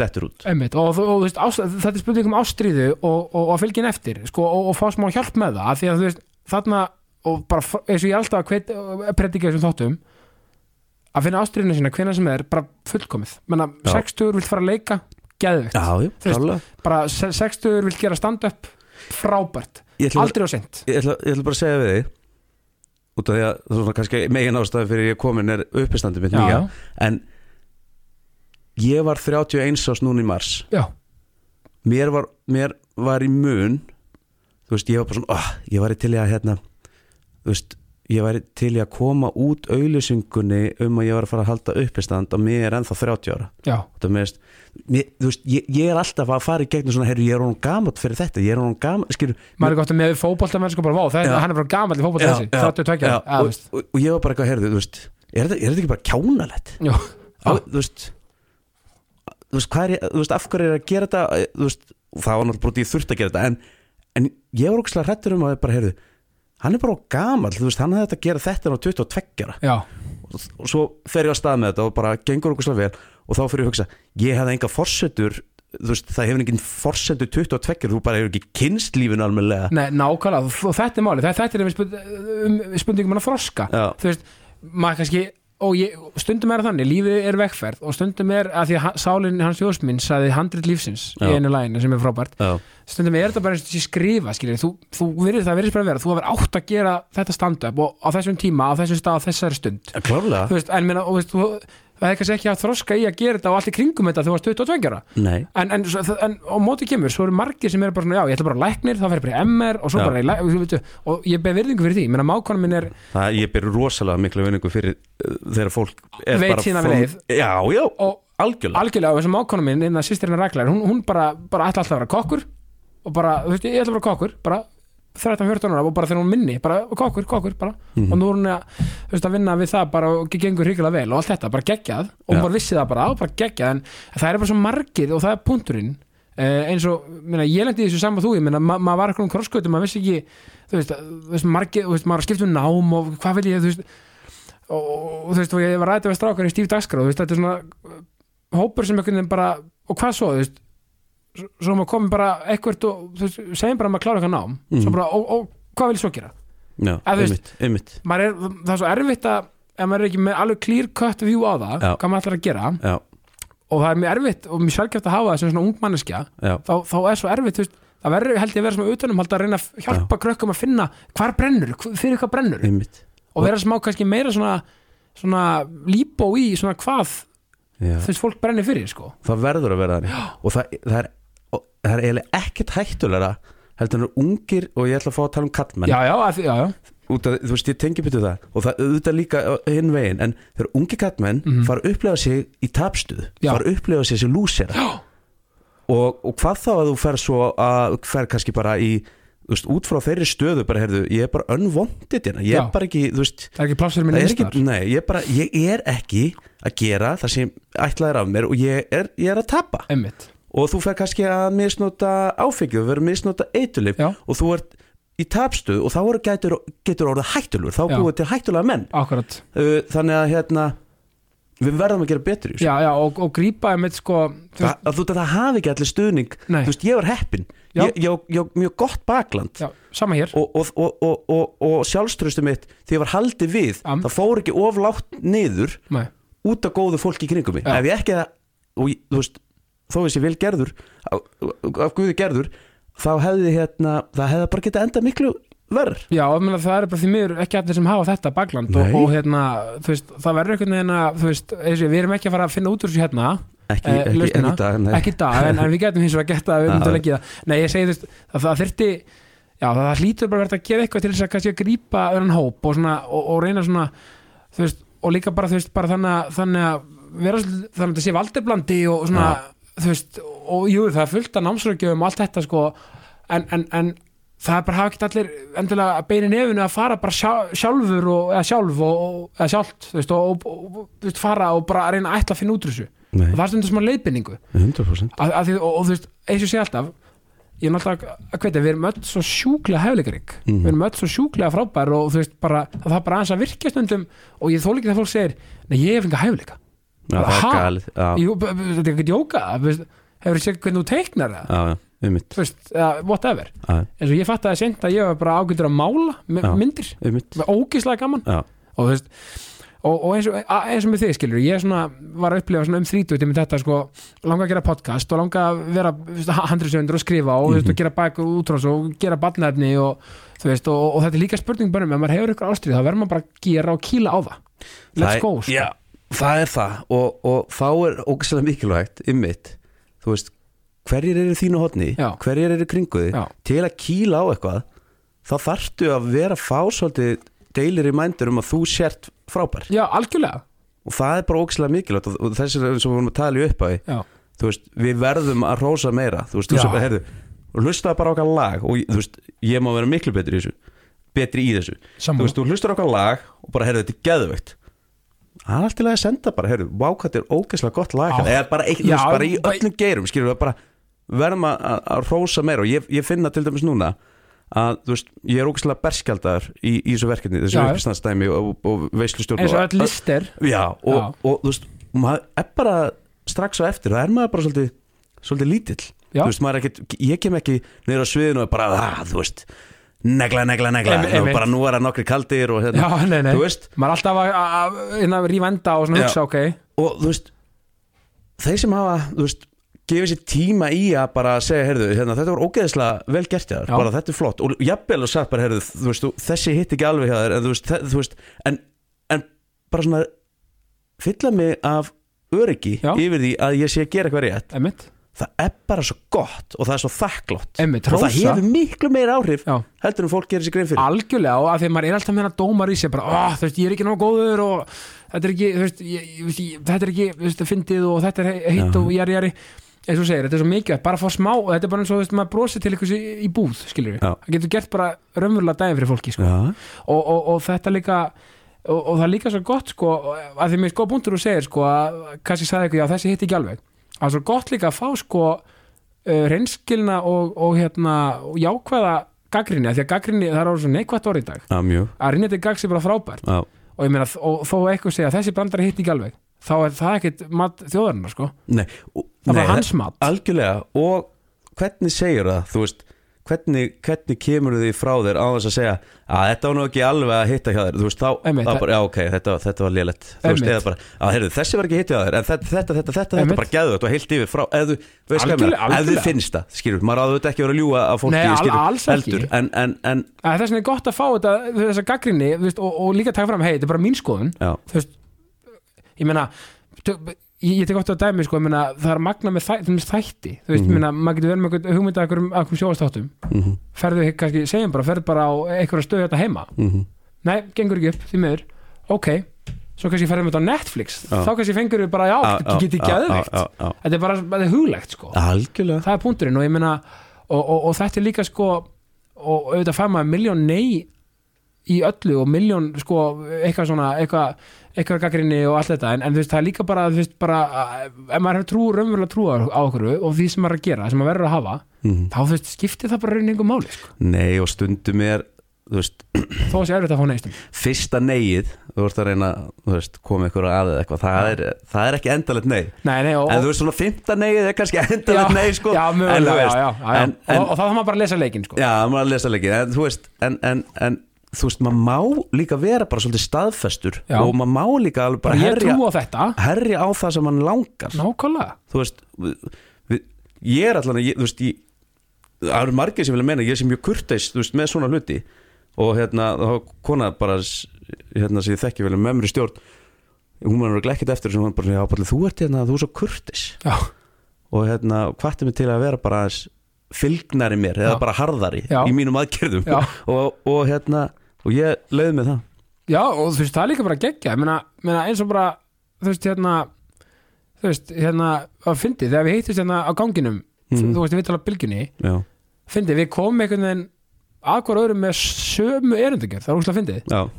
dettur út. Einmitt, og, þú- og, þú veist, ást, þetta er spurning um ástríðu og, og, og að fylgja henni eftir sko, og, og fá smá hjálp með það af því að þú veist, þarna og bara eins og ég alltaf að predika þessum þáttum að finna ástríðuna sína hvenær sem er bara fullkomið. Menna, Já. 60 vill fara að leika, Þú veist, klálega bara se- 60 vill gera stand-up frábært, aldrei á sent ég, ætla, ég ætla bara að segja við þig út af því að er svona kannski megin ástæði fyrir ég komin er uppistandi mitt nýja en ég var 31 ás núna í mars. Já, mér var, mér var í mun þú veist, ég var bara svona oh, ég var til í að hérna þú veist, ég var til í að koma út auðlýsingunni um að ég var að fara að halda uppistand og mér er ennþá 30 ára. Já, það meðist, mér, þú veist, ég, ég er alltaf að fara í gegnum svona, herru, ég er honum gamalt fyrir þetta, ég er honum gamalt, skilur. Maður er gott með fótboltamenn sko bara, vá, það, Já. hann er bara gamall í fótbolta þessi, 32 já, ára, að, og, þú veist. og, og ég var bara eitthvað, herru, þú veist er þetta, er þetta ekki bara kjánalett Já, Á, þú veist þú veist, hvað er þú veist, af hverju er að gera þetta? Þú veist, það var náttúrulega brotið ég þurft að gera þetta en, en ég var ógæslega hrættur um að ég bara, heyrðu, hann er bara gamall þú veist, hann hefði þetta að gera þetta á 22 ára. Já, og, og svo fer ég á stað með þetta og bara gengur ógæslega vel og þá fyrir ég að hugsa, ég hefði enga forsetur þú veist, það hefur enginn forsetu 22, þú bara hefur ekki kynst lífinu almennilega. Nei, nákvæmlega, og þetta er málið þetta er um spurningum hann að froska Já. þú veist, maður kannski og ég, stundum er þannig, lífið er vegferð og stundum er að því að sálinn hans Jósminn sagði handrit lífsins í einu læginu sem er frábært. Já, stundum er þetta bara eins og þessi skrifa skilur, þú, þú virðir það virðist bara að vera, þú hefur átt að gera þetta stand-up og á þessum tíma, á þessum stað, á þessari stund. Klárlega. Þú veist, en minna, og veist, þú, það er kannski ekki að þroska í að gera þetta og allt í kringum þetta þú varst 22 ára en, en, en á móti kemur, svo eru margir sem eru bara svona, já, ég ætla bara að læknir, þá fer ég bara í MR og svo Já. bara læknir, þú veitu, og ég beð virðingu fyrir því, menna mákonum minn er það, ég ber rosalega miklu vinningu fyrir uh, þegar fólk er Veit sína from- leið. Já, já, og algjörlega algjörlega, og þessum mákonum minn, innan sýstirinn ræklar, hún, hún bara, bara ætla alltaf að vera kokkur og bara, þú veist, ég ætla bara kokkur bara 13-14 ára og bara þegar hún minni bara kokkur, kokkur, bara. Mhm. og nú er hún að, veist, að vinna við það bara og gengur hrikalega vel og allt þetta, bara geggjað. Og hún bara vissi það bara, og bara geggjað en það er bara svo margið og það er punkturinn. Eh, eins og, minna, ég lendi þessu saman þú, ég minna, ma maður var eitthvað um krossgötu maður vissi ekki, þú veist, þú veist margið, þú veist, maður skipt um nám og hvað vil ég, þú veist. Og, og þú veist, og ég var ræðið við strákar í Stíf Dagskrá, þú veist, þetta er svona hópur sem bara, og hvað svo, þú veist svo- maður komið bara eitthvað og segjum bara að maður klára eitthvað nám svo Mhm. bara, og, og hvað vil svo gera? já, veist- einmitt, einmitt. er, það er svo erfitt að ef maður er ekki með alveg clear cut view á það Já. hvað maður ætlar að gera. Já, og það er mjög erfitt og mjög sjálfgeft að hafa það sem svona ung manneskja. Þá, þá er svo erfitt, veist, það verður held ég að vera svona utanum að reyna að hjálpa krökkum að finna hvar brennur, fyrir hvað brennur. Einmitt. Og vera smá kannski meira svona svona líbó í svona hvað veist fólk brennir fyrir sko. Það verður að vera þannig. Og það, það, er, það er eiginlega ekkert hættulega heldur en eru ungir og ég ætla að fá að tala um kallmenn já, já, að, já, já, af, þú veist, ég tengi betur það. Og það auðvitað líka hinn veginn en þegar ungi kallmenn Mhm. fara að upplefa sig í tapstuð, fara að upplefa sig sem lúsera. Og, og hvað þá að þú fer svo að fer kannski bara í þú veist, út frá þeirri stöðu bara, heyrðu, ég er bara unwanted hérna, ég er bara ekki, þú veist það er ekki plássur minn er ekki, nei, ég er bara, ég er ekki að gera það sem ætlað er af mér og ég er, ég er að tapa. Einmitt, og þú fer kannski að misnota áfengið, þú verður misnota eitulif Já. og þú ert í tapstuð og þá getur, getur orðið hættulur þá búið til hættulega menn. Akkurat. Uh, þannig að hérna við verðum að gera betur í þessu. Já, já, og, og grípa einmitt sko þú Þa, þú veist að það hafi ekki allir stuðning. Nei. þú veist ég var heppin ég, ég, ég, mjög gott bakland. Já, sama hér. Og, og, og, og, og, og sjálfströstu mitt því ég var haldið við Am. það fór ekki oflátt niður nei, út af góðu fólki í kringum mig. Ef ég ekki það og þú veist þó ég vel gerður af, Guði gerður þá hefði hérna það hefði bara getað enda miklu verð já, og meina, það er bara því miður ekki allir sem hafa þetta bakland og, og hérna, veist, það verður einhvern veginn að þú veist, og við erum ekki að fara að finna út úr þessu hérna ekki, Eh, ekki, ekki, dag, ekki dag, en, en við getum hins vegar að geta að við myndum að leggja það. Nei, ég segi þú veist, að það þyrfti Já, það, það hlýtur bara verða að gera eitthvað til þess að kannski að grípa öðran hóp og, svona, og, og reyna svona þú veist, og líka bara, veist, bara þannig þannig að vera þannig að þetta sé valdeblandi og svona, þú veist og jú, það er fullt af námsröggjöfum og allt þetta sko, en, en, en það er bara hafa ekki allir endilega að beina nefinu að fara bara sjá- sjálfur og, eða sjálf og, og, eða sjálft þú veist, og, og, þú veist, fara og bara reyna að ætla að finna út úr þessu. Nei, það er stundum smá leiðbynningu 100% að, að því, og, þú veist, eins og sé alltaf ég er náttúrulega að hvetja, við erum öll svo sjúklega hefleikarík, Mhm. við erum öll svo sjúklega frábær og þú veist bara, það er bara aðeins að virkja stundum og ég þóla ekki þegar fólk segir nei, ég hef enga hefleika Já, þetta er ekkert jóka þú hefur þið séð hvernig þú teiknar það? Já, já, mitt þú veist, eða whatever. Eins og ég fatt að það sent að ég var bara ágættur að mála myndir, ógislega gaman. Já, og þú veist og, og eins, og, eins og með þig skilur ég svona var að upplifa um 30 með þetta sko, langa að gera podcast og langa að vera handriðsöndur og skrifa og, mm. -hmm. og gera bæk og útrás og gera barnæfni og, þú veist, og, og þetta er líka spurning bara um ef maður hefur ykkur ástrið þá verður maður bara að gera og kýla á það. Let's það, go sko. Já, það er það og, og þá er ógæslega mikilvægt mitt Þú veist, hverjir eru þínu hotni Já. Hverjir eru kringuði Já. Til að kýla á eitthvað Þá þarftu að vera að fá svolítið deilir í mændur um að þú sért frábær. Já, algjörlega. Og það er bara ógæslega mikilvægt og, og þessi er sem við vorum að tala í upphafi. Já, þú veist, við verðum að rósa meira þú veist, þú sem, heyrðu, og hlustaði bara á okkar lag og þú veist, ég má vera miklu betri í þessu betri í þessu, þú saman veist, þú hlustar á okkar lag og bara, heyrðu, þetta er geðveikt það er alltaf að senda bara, heyrðu, vá hvað þetta er ógeðslega gott lag Já. eða bara, eitt, Já, veist, bara í öllum geirum skilur við bara, verðum að, rósa meira og ég, ég finna til dæmis núna að, þú veist, ég er ógeðslega berskjaldar í, í þessu verkefni, þessu Já. uppistandsdæmi og, og veislustjórn eins og og- öll lister Já, og, Já. og þú veist, maður er bara strax á eftir, það er maður bara svolítið svolítið lítill, Já. þú veist, maður er ekkit ég kem ekki á sviðinu og bara að, þú veist, negla, negla, negla. Einmitt. bara nú er það nokkri kaldir og hérna, já, nei, nei, þú veist. Maður er alltaf að, að, að rífa enda og svona hugsa, ok. Og þú veist, þeir sem hafa þú veist, gefið sér tíma í að bara segja, heyrðu, hérna, þetta var ógeðslega vel gert þér, bara þetta er flott. Og jafnvel og sagt bara, heyrðu, þú veist, þessi hitt ekki alveg hjá þér, en þú veist, þe- þú veist en, en bara svona fylla mig af öryggi Já. yfir því að ég sé að gera eitthvað rétt. Einmitt, það er bara svo gott og það er svo þakklátt og það hefur miklu meira áhrif Já. heldur en fólk gerir sér grein fyrir. Algjörlega og að því að maður er alltaf með hérna dómar í sig bara, oh, þú veist, ég er ekki náttúrulega góður og þetta er ekki, þú veist, ég, ég, ég, þetta er ekki þú veist, fyndið og þetta er heitt og jari, jari. Eins og segir, þetta er svo mikið, bara að fá smá og þetta er bara eins og þú veist, maður brosir til eitthvað í, búð skilur við, það getur gert bara raunverulega daginn fyrir fólki, sko. Og, og, og þetta líka og, og það er líka svo gott, sko að því mér sko búndur þú segir, sko að kannski sagði eitthvað, já, þessi hitt ekki alveg það er svo gott líka að fá, sko uh, reynskilna og, og hérna og jákvæða gaggrinni, því að gaggrinni, það er svo neikvætt orð í dag. Mjög. Að rinja til gagsi bara frábært. Já. og ég meina, og þó eitthvað segja þessi brandari hitt ekki alveg þá er það ekkit mat þjóðarinnar sko. Nei, það var hans mat. algjörlega. Og hvernig segir það, þú veist hvernig, hvernig kemur því frá þér á þess að segja að þetta var nú ekki alveg að hitta hjá þér þú veist þá, Einmitt, þá bara, já ok, þetta, þetta var lélegt þú veist, Einmitt. eða bara, að heyrðu, þessi var ekki hitta hjá þér en þetta, þetta, þetta, þetta, þetta Einmitt. bara gæðu þetta heilt yfir frá, eða þú veist hvað ég Algjörlega, meina, ef þið algjörlega. finnst það skilur, maður áður þetta ekki að vera að ljúga að fólki Nei, al- skilur, alls ekki. heldur, en, en, en Að Þess vegna er gott að fá þetta, þessa gaggrinni veist, og, og líka taka fram, hei, þetta er bara mín skoðun já, þú veist, ég meina tök, ég, ég tek ofta að dæmi sko, ég meina, það er magna með þæ, þætti þú veist, Mhm. ég meina, maður getur verið með hugmynda af einhverjum sjóastáttum mhm, ferðu, kannski, segjum bara, ferðu bara á einhverja stöðu þetta heima, mhm. Nei, gengur ekki upp því miður, ok svo kannski ferðu með þetta á Netflix, Já. þá kannski fengur við bara, já, Já, þetta já, geðveikt. já, já, þetta er bara, þetta er huglegt sko. Algjörlega. Það er punkturinn og ég meina og, og, og þetta er líka sko og auðvitað fær maður miljón nei í öllu og miljón sko eitthvað svona, eitthvað eitthvað gaggrinni og allt þetta, en, en þú veist, það er líka bara veist, bara, að- ef maður hefur trú, raunverulega trú á okkur og því sem maður er að gera, sem maður verður að hafa Mhm. þá þú veist, skiptir það bara raunin einhver máli, sko. Nei og stundum er þó að sé erfitt að fá neistum fyrsta neyið þú veist að reyna, veist, koma ykkur að eða eitthvað, það er, það er ekki endalegt nei. Nei, nei, og, en þú veist svona fymta neyið er kannski endalegt nei sko. En, en, og, og þá þarf maður bara að lesa leikinn, sko. Já, maður að lesa veist, en, en, en þú veist, maður má líka vera bara svolítið staðfestur Já. og maður má líka alveg bara ég herja, trú á þetta, herja á það sem mann langar. Nákvæmlega. Þú veist við, við, ég er allan ég, þú veist, ég, það eru margir sem vilja meina ég sé mjög kurteis, þú veist, með svona hluti. Og hérna, þá var kona bara s- hérna sem ég þekki vel með mér í stjórn hún var náttúrulega ekkert eftir sem hún bara, já, bara, þú ert hérna, þú er svo kurteis. Já, og hérna, hvatti mig til að vera bara aðeins fylgnari mér, eða Já. bara harðari Já. í mínum aðgerðum. Já, og, og hérna, og ég leiði mig það. Já, og þú veist, það er líka bara geggja meina, meina eins og bara, þú veist, hérna þú veist, hérna að fyndi, þegar við heittist hérna á ganginum Mhm. þú veist, við tala bylgjunni já, fyndi, við komum einhvern veginn að hver öðrum með sömu erindingar það er úrslega fyndið.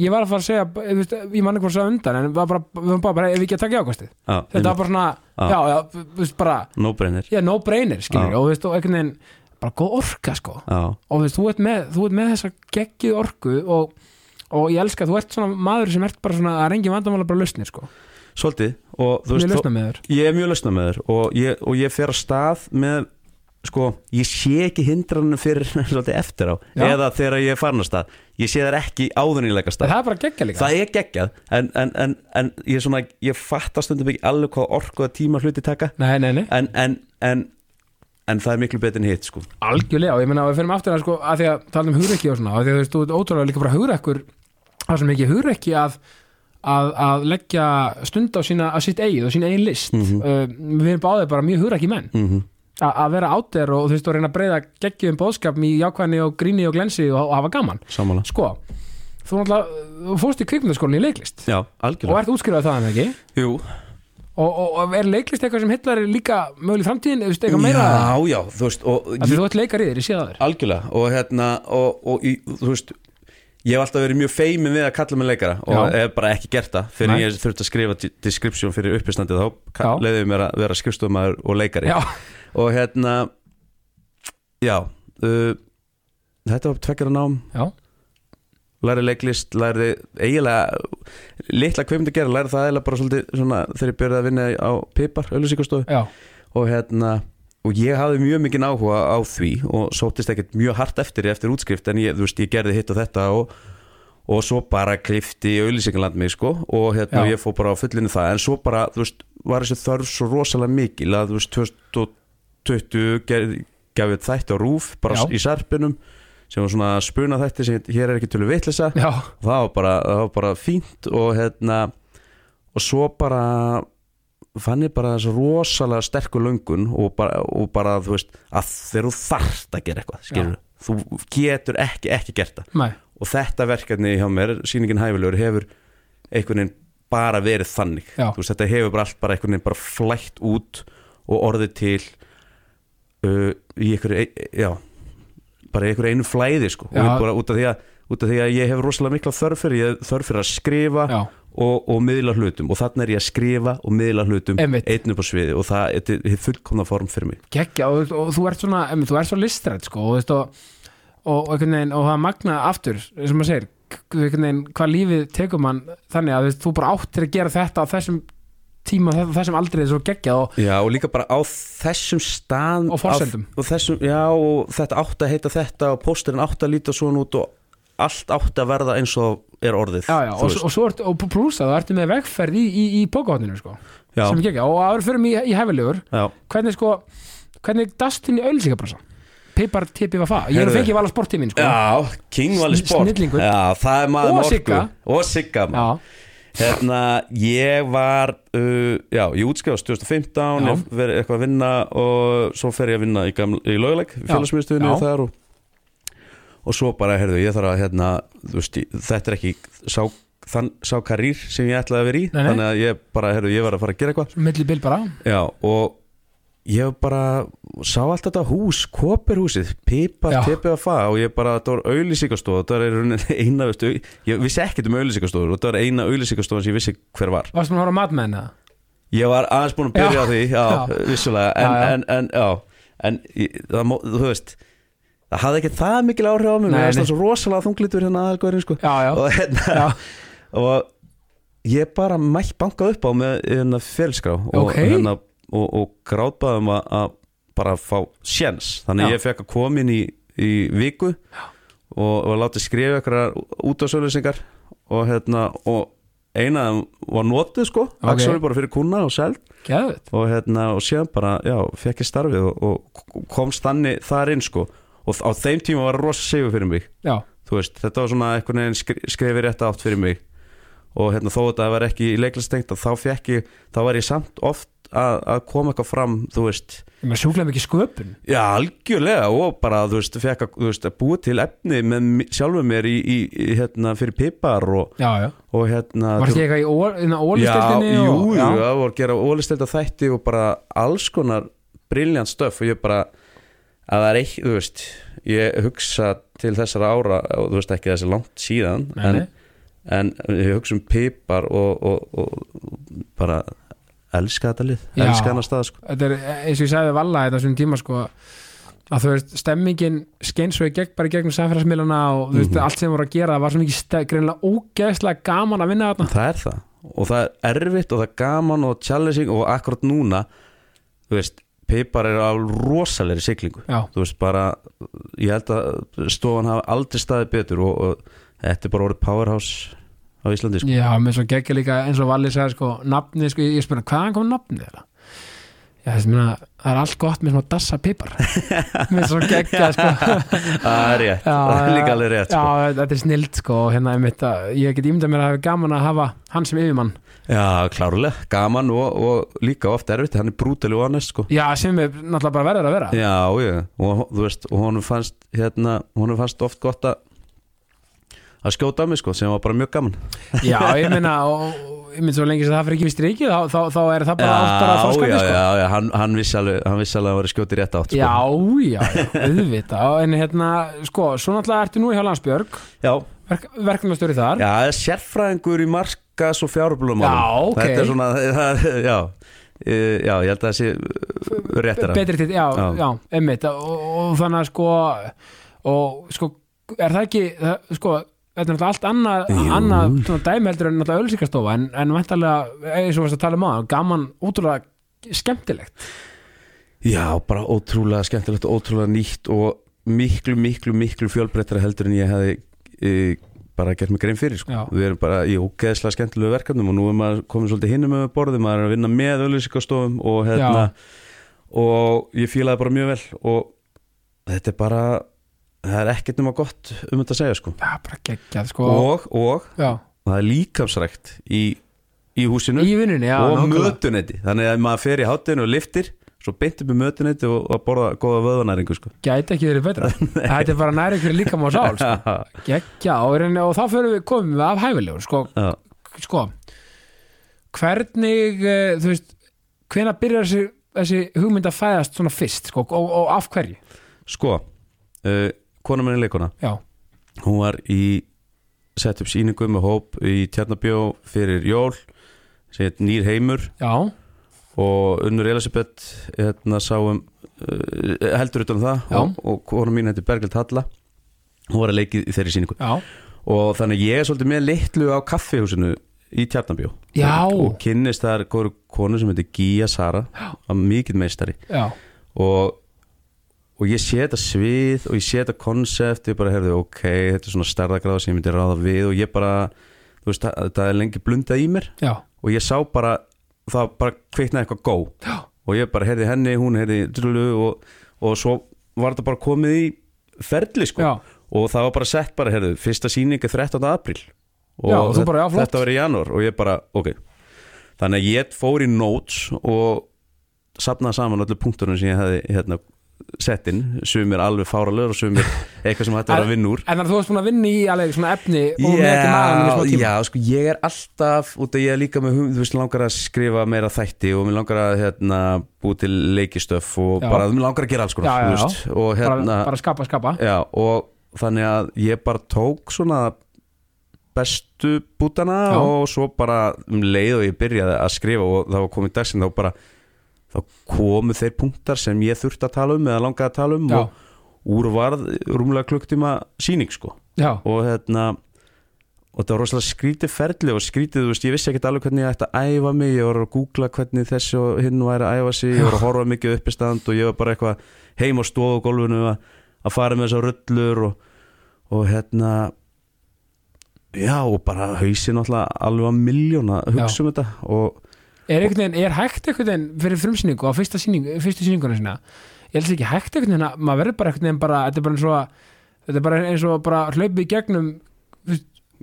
Ég var að fara að segja, veist, ég man ekki hvað að segja undan en bara, við varum bara, bara, ef við ekki að taka jákvæmstið já þetta var bara svona, Já. já, þú veist, bara no brainer. Já, no brainer, skilur, og þú veist, og einhvern veginn bara góð orka, sko. Já, og þú veist, þú ert með, þú ert með þessa geggjuð orku og, og ég elska, þú ert svona maður sem ert bara svona, það er engin vandamála bara lausnir, sko, svolítið. Og þú veist, þér Ég er mjög lausna með þér og ég, og ég fer að stað með sko, ég sé ekki hindranum fyrir svolítið eftir á Já. eða þegar ég er farin að stað. Ég sé þær ekki leika stað. Það er bara geggja líka. Það er geggjað en, en, en, en ég, svona, ég fatta stundum ekki alveg hvað orku og tíma hluti taka. Nei, nei, nei, en, en, það er miklu betur en hitt sko. algjörlega og ég meina, við fyrir aftur að sko, að því að tala um hugrekki og svona, að því að þú veist, þú ert ótrúlega líka bara hugrekkur, það er sem ekki hugrekki að að, að leggja stund á sína, að sitt eigið og sína eigin list. Mhm. uh, við erum báðið bara mjög hugrekki menn. Mm -hmm. A- að vera átt þér og þú veist, og reyna að breyða geggjum bóðskap í jákvæðni og gríni og glensi og, og hafa gaman, Samála sko þú þú fórst í kvikmyndaskólinni í leiklist. Já, og ert útskrifað það en ekki? Jú, og, og, og er leiklist eitthvað sem hillar líka möguleg framtíðin, veist, eitthvað meira? Já, já, þú veist þú ert leikar í þér, ég sé það þér Algjörlega og hérna og, og í, þú veist ég hef alltaf verið mjög feimin við að kalla mig leikara og hef bara ekki gert það. Fyrir Nei. ég þurfti að skrifa description fyrir uppistandið þá leiðið mér að vera skrifstofumæður og leikari. Já, og hérna já uh, þetta var tveggjara nám. Já, læri leiklist, læri eiginlega litla kvimdi gera, læri það eiginlega bara svolítið svona þegar ég byrjaði að vinna á Pipar, já, og hérna og ég hafði mjög mikinn áhuga á því og sóttist ekkert mjög hart eftir eftir útskrift en ég, þú veist, ég gerði hitt og þetta og, og svo bara klifti auðlýsingaland mig sko og hérna Já. ég fór bara á fullinu það en svo bara, þú veist, var þessi þörf svo rosalega mikil að þú veist, 2020 gerði gafið þætti á rúf bara Já. í sarpinum sem var svona spuna þætti sem hér er ekki tölu vitlisa já, það var bara, það var bara fínt og hérna og svo bara fann ég bara þessu rosalega sterkur löngun og bara, og bara þú veist að þegar þú þarft að gera eitthvað þú getur ekki, ekki gert það. Nei, og þetta verkefni hjá mér, sýningin hæfilegur hefur einhvern veginn bara verið þannig. Veist, þetta hefur bara allt bara einhvern veginn bara flætt út og orðið til uh, í einhverju e- já, bara í einhverju einu flæði sko, ég bara út af að út af því að ég hef rosalega mikla þörf fyrir ég hef þörf fyrir að skrifa já, og, og miðla hlutum. Og þannig er ég að skrifa og miðla hlutum einn upp á sviði. Og það er fullkomna form fyrir mig. Geggja og, og þú ert svona, em, þú ert svo listrætt sko, og, og, það magna aftur, sem maður segir hvað lífið tekur mann þannig að þú bara áttir að gera þetta á þessum tíma það, það sem aldrei er svo geggjað og Já, og líka bara á þessum stað Og forsendum. á- og þessum, Já, og þetta átt að heita þetta og pósterinn átt að líta svona út og allt átt að verða eins og er orðið Já, já, og, og svo ert, og pluss að þú ertu með vegferð í, í, í pókahotninu sko, sem geggjað. Og áður fyrir mig í, í hefilegur hvernig sko, hvernig dastinn í ölsíkabrasa pipar tipi var það, ég er að fengi vala sporttímin sko, já, King Sn- Sport. Já, það er maður Og. Sigga. Og Sigga Hérna, ég var uh, Já, ég útskjáðast 2015 Já. Ég verið eitthvað að vinna Og svo fer ég að vinna í, gamla, í löguleik Félagsmyndstöðinu og þar og, og svo bara, heyrðu, ég þarf að hérna, veist, Þetta er ekki sá, þann, sá karýr sem ég ætlaði að vera í Nei, nei. Þannig að ég bara, heyrðu, ég var að fara að gera eitthvað milli bil bara Já, og ég bara sá allt þetta hús, Kopirhúsið Pipa, fá og ég bara, þetta var þetta var í rauninni eina, veistu, ég vissi ekkert um auðlýsingastofur og þetta var eina auðlýsingastofa sem ég vissi hver var varst maður að horfa á matmenn eða? Ég var aðeins búin að byrja Já. á því, já, Já. vissulega en, Já. En, en, já, en það, þú veist það hafði ekki það mikil áhrif á mig mér varst það svo rosalega þunglitur hérna aðalgóðurinn sko. og hérna og ég bara mætt bankað upp á með hérna félskrá og, Ok. hérna, og, og grátbaðum að, að bara fá sjens þannig Já. ég fekk að koma inn í, í viku og, og látið skrifa ykkur út á sölusingar og hérna og eina af þeim var notið sko. Ok. okay. bara fyrir kuna og seld og hérna og síðan bara, já, fekk ég starfið og, og komst þannig þar inn sko. Og á þeim tíma var rosa sigur fyrir mig. Veist, þetta var svona einhvern veginn skri- skrifið rétt átt fyrir mig. Og hérna þó þetta var ekki í leiklistengt þá fekk ég, þá var ég samt oft að, að koma eitthvað fram, þú veist. Með sjúklega mikið sköpun. Já, algjörlega og bara, þú veist, fekk að, þú veist, að búa til efni með sjálfum mér í, í, í hérna, fyrir pipar og, já, já, og hérna varst ég eitthvað í Já, ólisteltinni jú, og, jú, já, það voru að gera ólistelda þætti og bara alls konar briljant stöf og ég bara að það er eitt, þú veist ég hugsa til þessara ára og þú veist ekki þessi langt síðan Nei, en, en ég hugsa um pipar og, og, og bara elska þetta lið, elska hana stað sko. þetta er eins og ég sagði valla þetta svona tíma sko að þú veist, stemmingin skein svo í gegn bara gegnum samfélagsmiðluna og þú veist, Mhm. allt sem voru að gera það var svo mikið greinilega ógeðslega gaman að vinna þarna. Það er það. Og það er erfitt og það er gaman og challenging og akkurat núna þú veist, pipar er á rosalegri siglingu. Já, þú veist bara ég held að stofan hafa aldrei staðið betur og, og þetta er bara orðið powerhouse á Íslandi sko. já, með svo geggja líka eins og Valli sagði sko, nafnið, sko, ég spurði hvaðan kom nafnið þeirra já, þess að það er allt gott með svona dassa pipar. Með svo geggja sko. Það er rétt, það er líka alveg rétt já, sko. þetta er snilt sko hérna, einmitt, ég get ímyndað mér að hafa gaman að hafa hann sem yfirmann. Já, klárlega, gaman og, og líka oft erfitt, hann er brútali og honest sko. já, sem er náttúrulega bara verður að vera. Já, já, og þú veist og honum fannst, hérna, honum fannst oft gott að að skjóta á mig sko, sem var bara mjög gaman. Já, ég og ég meina svo lengi sem það fyrir ekki við strikið þá, þá, þá er það bara allt bara já, þorskandi já, sko. já, já, hann, hann vissi alveg hann vissi alveg að vera skjóti rétt átt sko. Já, já, auðvitað. En hérna, sko, svo náttúrulega ertu nú hjá Landsbjörg já, verk, verkefnastjóri þar. Já, það er sérfræðingur í markas og fjárblum Já, ok. Þetta er svona, það, já. E, Já, ég held að það sé réttara. Betri til, já, já, Já. einmitt. Og, og þannig að sko og sko, er það ekki það, sko, þetta er allt annað svona dæmi heldur en ölsíkastofa en, en væntalega, eins og varst að tala um á gaman, útrúlega skemmtilegt Já, bara ótrúlega skemmtilegt ótrúlega nýtt og miklu, miklu, miklu fjölbreyttara heldur en ég hefði e, bara gert mig grein fyrir sko. Já. Við erum bara í ógeðslega skemmtilegu verkefnum og nú er maður komin svolítið hinnum með borðið, maður er að vinna með öllusikastofum og hérna og ég fílaði bara mjög vel og þetta er bara það er ekkert nema gott um þetta að segja sko. Já, bara geggjað, sko. Og, og það er líkamsrækt í, í húsinu í vinnunni, já, og mötunetti þannig að maður fer í hátinu og liftir svo beint upp með mötunetti og, og borða góða vöðvanæringu sko. gæti ekki verið betra. Þetta er bara næri ykkur líka má sál sko. geggja og, og þá fyrir við komum við af hæfilegur sko, sko hvernig uh, þú veist, hvenær byrjar þessi, þessi hugmynd að fæðast svona fyrst sko, og, og af hverju? Sko uh, kona minni leikona já, hún var í sett upp sýningu með hóp í Tjarnabjó fyrir jól sem heit Nýr heimur. Já, og Unnur Elisabeth hérna sáum uh, heldur utan um það. Já. og, og kona mín heitir Berglind Halla. Hún var að leiki í þeirri sýningu. Já, og þannig ég er svolítið með litlu á kaffihúsinu í Tjarnabjó Já. og, kynnist þar góður konu sem heitir Gía Sara að mikill meistari. Já, og, og ég sé þetta svið og ég sé þetta konsept ég bara heyrði ok, þetta er svona stærðagráð sem ég myndi ráða við og ég bara þú veist, það, það er lengi blundað í mér. Já, og ég sá bara, það bara kveiknaði eitthvað gó. Já. og ég bara heyrði henni, hún heyrði drullu og, og svo var þetta bara komið í ferli sko. Já, og það var bara sett bara, heyrðu, fyrsta sýning er 13. apríl. Og, og þetta- bara, þetta var í janúar og ég bara, ok. Þannig að ég fór í notes og safnaði saman öllu punktunum sem ég hefði hérna, sett inn, sumir alveg fáralegur og sumir eitthvað sem hætti að vera að vinna úr. en þannig að þú varst búin að vinna í alveg svona efni og með ekki maður já, sko, ég er alltaf út að ég er líka með hugmynd, þú veist, langar að skrifa meira þætti og mér langar að hérna, búi til leikistöf og Já. bara, mér langar að gera alls konar, Já, já, og hérna bara, bara skapa, skapa. Já, og þannig að ég bara tók svona bestu bútana og svo bara um leið og ég byrjaði að skrifa og það var komið dagsin þá bara þá komu þeir punktar sem ég þurfti að tala um eða langaði að tala um Já. og úr varð rúmlega klukktíma síning sko. Já, og hérna og það var rosalega skrítið ferli og skrítið, þú veist, ég vissi ekkert alveg hvernig ég ætti að æfa mig, ég var að googla hvernig þessi og hinn væri að æfa sig, ég var að horfa mikið upp í stand og ég var bara eitthvað heim á stofu gólfinu að, að fara með þessar rullur og, og hérna já og bara hausin alltaf alveg að miljóna hugsa um þetta og er, veginn, er hægt einhvern veginn fyrir frumsýningu á fyrsta sýningu, fyrstu sýninguna sinna ég held ekki hægt einhvern veginn að maður verður bara einhvern veginn bara, þetta er bara eins og þetta er bara eins og bara hlaupið gegnum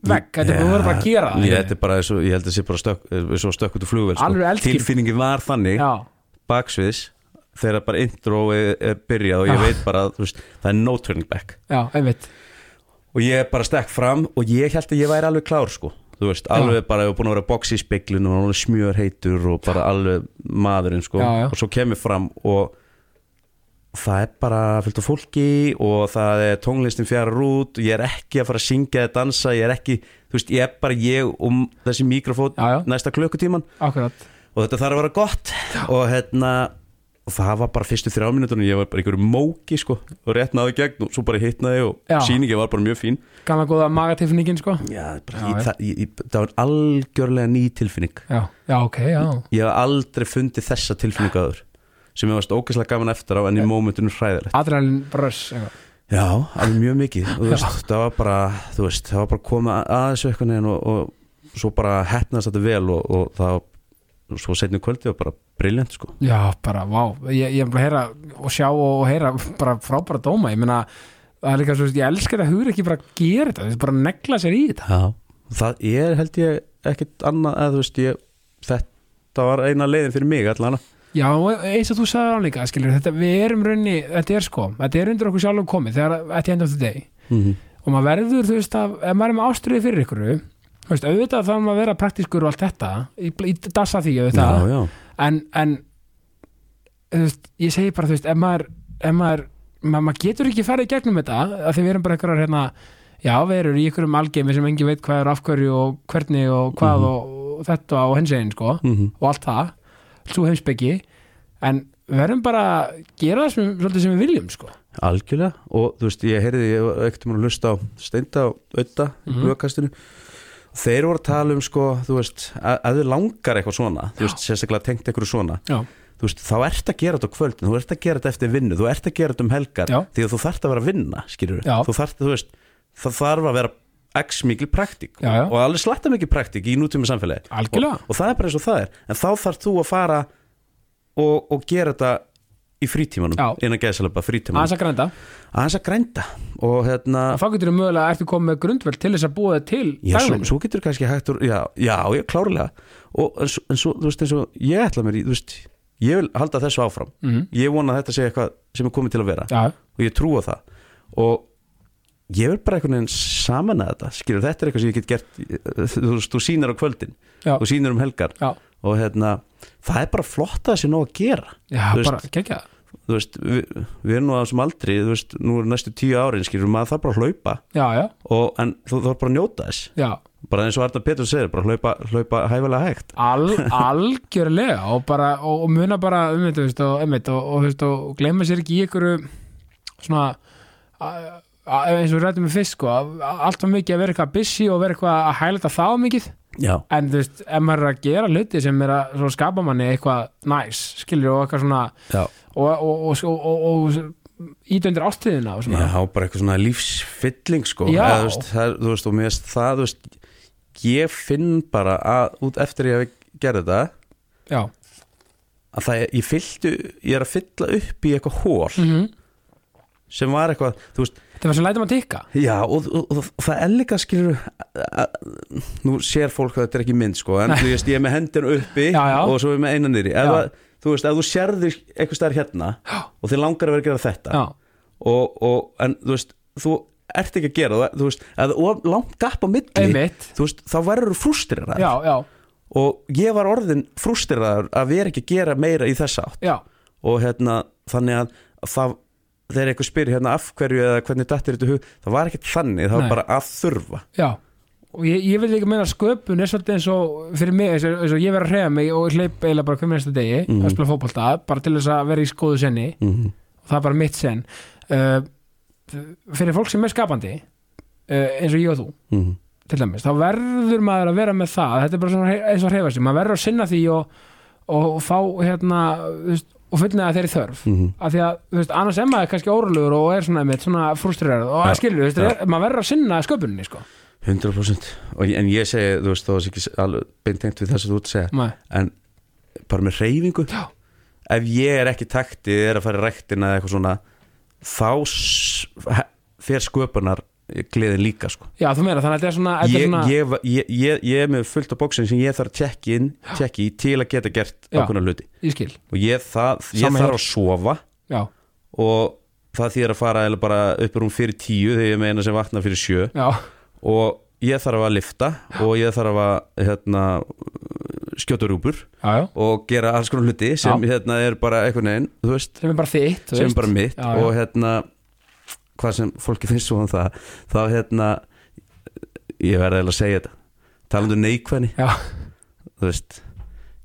vegg, þetta er bara, að gera það. Ég, þetta er bara, eins og- ég held að það sé bara stökk, svo stökk út úr flugvel sko. tilfinningi var þannig já, baksviðs þegar bara intro er, er byrjað og ég Ah. veit bara veist, það er no turning back. Já, og ég bara stekk fram og ég held að ég væri alveg klár sko þú veist, alveg bara, var búin að vera boxa í speklinu og smjör heitur og bara alveg maðurinn sko, Já, já. og svo kemur fram og það er bara fullt af fólki og það er tónlistin fjarar út. Og ég er ekki að fara að syngja eða dansa, ég er ekki þú veist, ég er bara ég um þessi mikrofón Já, já. næsta klukkutíman akkurat, og þetta þarf að vera gott. Og hérna og það var bara fyrstu þrjá mínútur ég var bara einhverju móki sko og rétt náði gegn og svo bara hittnaði og Já. sýningi var bara mjög fín. Gamla góða magatilfinningin sko. Já, bara, Já, ég, já. það, ég, ég, það var algjörlega ný tilfinning. Já, já, ok, já. Ég hef aldrei fundið þessa tilfinningu aður sem ég varst ógeðslega gaman eftir á en í mómentinu hræðilegt. Adrenalin bröss eitthvað. Já, alveg mjög mikið og, þú veist, það var bara, þú veist, það var bara komið að, þessu eitthvað neginn og, og svo bara hefnaðist þetta vel og, og það og svo setni kvöldi var bara briljant sko. Já, bara, vá, ég, ég er bara að heyra og sjá og heyra bara frábæra dóma ég meina, það er líka svo, ég elskar að hugur ekki bara að gera þetta, þetta er bara að negla sér í þetta. Já, það er held ég ekkit annað eða þú veist ég þetta var eina leiðin fyrir mig allan Já, og eins og þú sagði á líka, skilur, þetta, við erum raunni, þetta er sko, þetta er undir okkur sjálfum komið þegar, at the end of the day. Mm -hmm. og maður verður, þú veist, að, ef maður er með ástriði fyrir ykkur, þú veist, auðvitað þá maður að vera praktískur og allt þetta, í, í dassa því, auðvitað, Já, já, en, en þú veist, ég segi bara, þú veist, ef maður, ef maður, maður, maður getur ekki farið gegnum þetta, að því við erum bara einhverjar, hérna, já, við erum í einhverjum algeimi sem engin veit hvað er af hverju og hvernig og hvað Mhm. og, og þetta og hins einn, sko, mm og allt það, svo heimsbyggi, en við verðum bara að gera það sem, sem við viljum, sko. algjörlega. Og þú veist, ég heyrði, ég var ekkert að hlusta á Steinda og Ötta í Mhm. Þeir voru að tala um sko, þú veist, að, þau langar eitthvað svona, þú veist, sérstaklega tengt eitthvað svona, Já, þú veist, þá ert að gera þetta á kvöldin, þú ert að gera þetta eftir vinnu þú ert að gera þetta um helgar, Já. því að þú þarft að vera að vinna, skilur Já. þú þarft, þú veist, það þarf að vera x mikil praktík og alveg slatta mikil praktík í nútíma samfélagi. Og, og það er bara eins og það er en þá þarf þú að fara og, og gera þetta í frítímanum Já. innan gæðsalaba frítímanum. Aðeins að grænda. aðeins að grænda. Og hérna Þá getur við mögulega, ertu komið með grundvöld til þess að búa það til já, svo, svo getur kannski hægt úr, já, já, já, klárlega. Og en en svo, þú veist, eins og ég ætla mér í, þú veist, ég vil halda þessu áfram. Mhm. ég vona að þetta sé eitthvað sem er komið til að vera. Já, og ég trúa það. Og ég vil bara einhvern veginn saman að þetta skilur, þetta er eitthvað sem ég get gert þú veist, þú sýnir á kvöldin já, þú sýnir um helgar já, og hérna, það er bara flott að það sé nóg að gera já, Þú veist, bara gegja. þú veist, við, við erum nú að þessum aldri þú veist, nú er næstu tíu árin skilur, maður þarf bara að hlaupa Já, já, og, en þú þarf bara að njóta þess. Já. bara eins og Arna Petur segir, bara hlaupa, hlaupa hæfilega hægt. Al, algjörlega og bara, og, og muna bara um þetta, veist, og, einmitt, og, og, veist, og, glemma sér ekki í ykkur svona a, eins og við rættum við fyrst sko, a- allt var mikið að vera eitthvað busy og vera eitthvað að hæla þetta þá mikið. Já, en þú veist, ef maður er að gera hluti sem er að skapa manni eitthvað næs, skilur og eitthvað svona já, og, og, og, og, ídöndir svona. Já, bara eitthvað svona lífsfylling sko. Eða, þú, veist, það, þú veist, og mér veist það, veist ég finn bara að út eftir ég hef gerði þetta já. að það, ég fylltu, ég er að fylla upp í eitthvað hól Mm sem var eitthvað, þú veist, þetta var sem lætum að tikka. Já og, og, og, og það líka skilur nú sér fólk að þetta er ekki mynd sko en þú veist, ég er með hendina uppi Já, já. og svo er ég með einan nýri að, þú veist, ef þú sérðir eitthvað stær hérna og þið langar að vera að gera þetta já, og, og, en þú veist, þú ert ekki að gera það, þú veist, það er langt gap á milli, þú veist, þá verður þú já, og ég var orðin frústrirað að vera ekki að gera meira í þessa átt. Já, og hérna, þannig að það, þegar eitthvað spyr hérna af hverju eða hvernig dattir þetta hug, það var ekkert þannig, það var Nei. bara að þurfa já og ég, ég vil líka meina að sköpun er svolítið eins og fyrir mig, eins og, eins og ég verð að hreyfa mig og hleyp eiginlega bara hvernig næsta degi Mhm. að spila fótbolta, bara til þess að vera í skoðu senni mm -hmm. og það er bara mitt sen uh, fyrir fólk sem er skapandi uh, eins og ég og þú Mhm. til dæmis, þá verður maður að vera með það þetta er bara eins og hreyfa sig maður verður að sinna því og, og, og fá hérna, og fullnega þeirri þörf Mhm. af því að, þú veist, annars er maður kannski órulegur og er svona, einmitt, svona frústrerað og Já. skilur, þú veist, er, maður verður að sinna sköpuninni, sko 100% og, en ég segi, þú veist, þá er ekki alveg beintengt við þess að þú ert að segja Nei. en bara með reyfingu Já. ef ég er ekki taktið er að fara í rektina eða eitthvað svona þá fer sköpunar gleðin líka sko. Já, þú meina, þannig að þetta er svona, þetta er ég, svona ég, ég, ég, ég er með fullt af bóksin sem ég þarf að tjekki inn tjekki í til að geta gert ákveðna hluti. Og ég, það, þarf að sofa. Já, og það þýðir að fara eða bara upp um fyrir tíu þegar ég meina sem vakna fyrir sjö. Já, og ég þarf að lifta og ég þarf að hérna, skjóta rúpur já, já. og gera alls konar hluti sem hérna er bara þú veist, sem er bara þitt, sem er bara mitt og hérna hvað sem fólki finnst svo um það þá hérna ég verði eiginlega að segja þetta. Talandu neikvæðni. Já. þú veist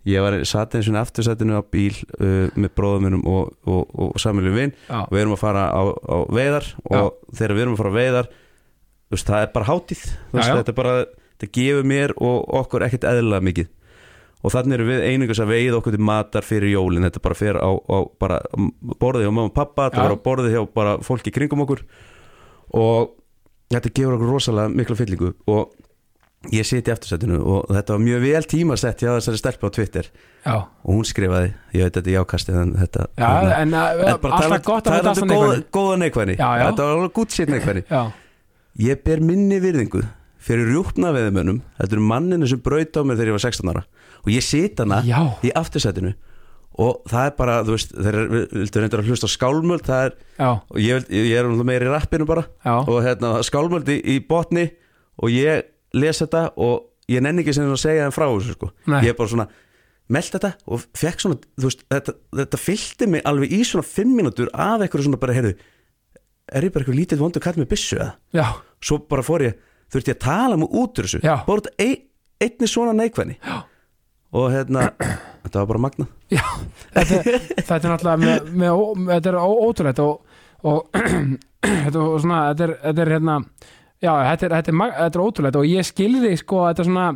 ég var satt eins og aftursætinu á bíl uh, með bróðum minnum og, og, og, og samilju vinn Já, og við erum að fara á, á veiðar og þegar við erum að fara á veiðar þú veist, það er bara hátíð. Þú veist, Já, já. þetta bara, þetta gefur mér og okkur ekkert eðlilega mikið og þannig erum við einingast að veiða okkur til matar fyrir jólin, þetta bara fyrir á, á bara borðið hjá mamma og pappa þetta var á borðið hjá bara fólki í kringum okkur. Og þetta gefur okkur rosalega mikla fyllingu. Og ég siti í aftursætinu og þetta var mjög vel tímasett hjá þessari stelpu á Twitter. Já, og hún skrifaði, ég veit þetta er jákastið en þetta já, en uh, En bara alltaf talandi- gott að þetta talandi alltaf góða, neikvæðni. Þetta var alveg gútt sér neikvæðni Ég ber minni virðingu fyrir rjúpna veðumönnum Þetta eru manninu sem braut á mér þegar ég var 16 ára Og ég sit hana já, í aftursætinu Og það er bara, þú veist Þeir vildu reyndir að hlusta á skálmöld Það er, já, og ég, ég er um meira í rappinu bara já Og hérna, skálmöld í, í botni Og ég les þetta Og ég nenni ekki sem að segja þeim frá þessu sko. Nei. Ég er bara svona meld þetta og fekk svona þú veist, þetta, þetta fyllti mig alveg í svona fimm mínútur af eitthvað svona bara, heyrðu er ég bara eitthvað lítið vondur kall með byssu eða? Já, svo bara fór ég, þurfti ég að tala mig út úr þessu, Já. bara út ein, einni svona neikvæðni Já. Og hérna, þetta var bara magna já Þetta, þetta er náttúrulega með, með, með, þetta er ó- ótrúlegt og, og þetta svona, þetta er, þetta er hérna já, þetta er, þetta er, þetta er ótrúlegt og ég skilði sko, þetta er svona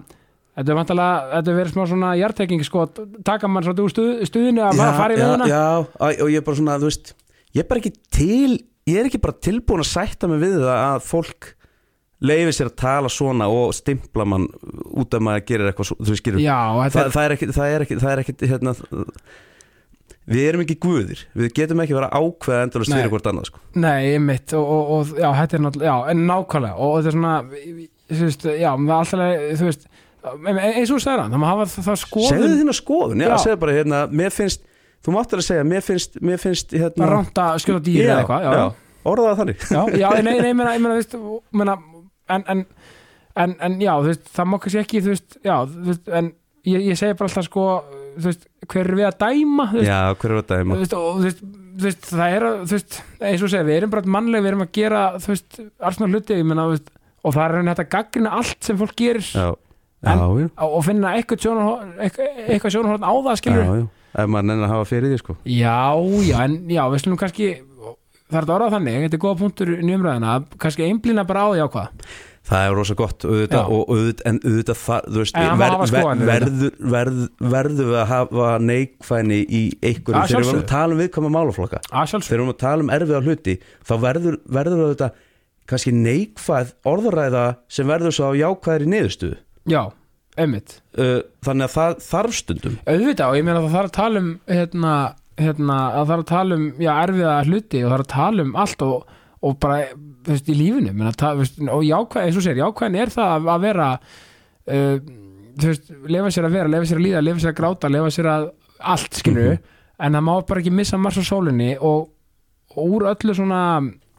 þetta er vantalega, þetta er verið smá svona hjartekking sko, taka mann svolítið úr stuð, stuðinu að fara, fara í já, veðuna. já, og og ég er bara svona, þú veist ég er bara ekki til, ég er ekki bara tilbúin að sætta mig við það að fólk leifi sér að tala svona og stimpla mann út af maður gerir eitthvað, svo- þú veist, skilur Já, og þetta það, það er ekki, það er ekki, það er ekki hérna, við erum ekki guðir við getum ekki verið að ákveða Nei. fyrir hvort annað sko. Nei, mitt og, og, og já, þetta er náttúrulega, já, en nákvæmlega og þetta er svona, þú veist, já, það er alltaf, þú veist, eins og hann, það má hafa það segðu skoðun þína skoðun, já, Já. segðu bara hérna, mér finnst, þú máttur að segja mér finnst, mér finnst að hérna, ránta skjóta dýr eða eitthvað, já, já, orðaða þannig já, já, nei, nei, ég meina, ég meina, þú veist, meina, en, en, en, en, já, þú veist, það kannski ekki, þú veist, já, þú veist, en ég, ég segi bara alltaf, sko, þú veist, hver er við að dæma, þú veist, já, hver er þú dæma? Veist, og þú veist, þú veist, það er, að- þú veist, eins og segja, við erum bara mannlega, við erum að gera, þú veist, alls með hluti, ég meina, þú veist, og það er raunin þetta gaggrinna allt sem fólk gerir. Já, já, En- já, og finna eitthvað sjónarhorn, eitthvað, sjónarhorn á það, skilur já, já. Ef maður nenni að hafa fyrir því sko. Já, já, en já, við slum kannski það er orðað þannig, þetta er góða punktur í umræðina, kannski einblýna bara á því á hvað. Það er rosa gott auðvitað, og auðvitað, en auðvitað það, þú veist, hafa skoðanir, verður, verður, verður við að hafa neikvæðni í Að einhverjum þegar við erum að tala um viðkvæma málaflokka þegar við erum að tala um erfiða hluti þá verður, verður auðvitað kannski neikvæð orðræða sem verður svo á jákvæðri niðurstöðu. Já, einmitt. Uh, þannig að það þarf stundum. Auðvitað og ég meina að það þarf að tala um hérna, hérna, að það þarf að tala um já, erfiða hluti og það þarf að tala um allt og, og bara, þú veist, í lífinu meina, það, veist, og jákvæð, eins og segir, jákvæðin er það að, að vera uh, þú veist, lefa sér að vera, lefa sér að líða lefa sér að gráta, lefa sér að allt skilur Mhm. en það má bara ekki missa mars á sólinni og, og úr öllu svona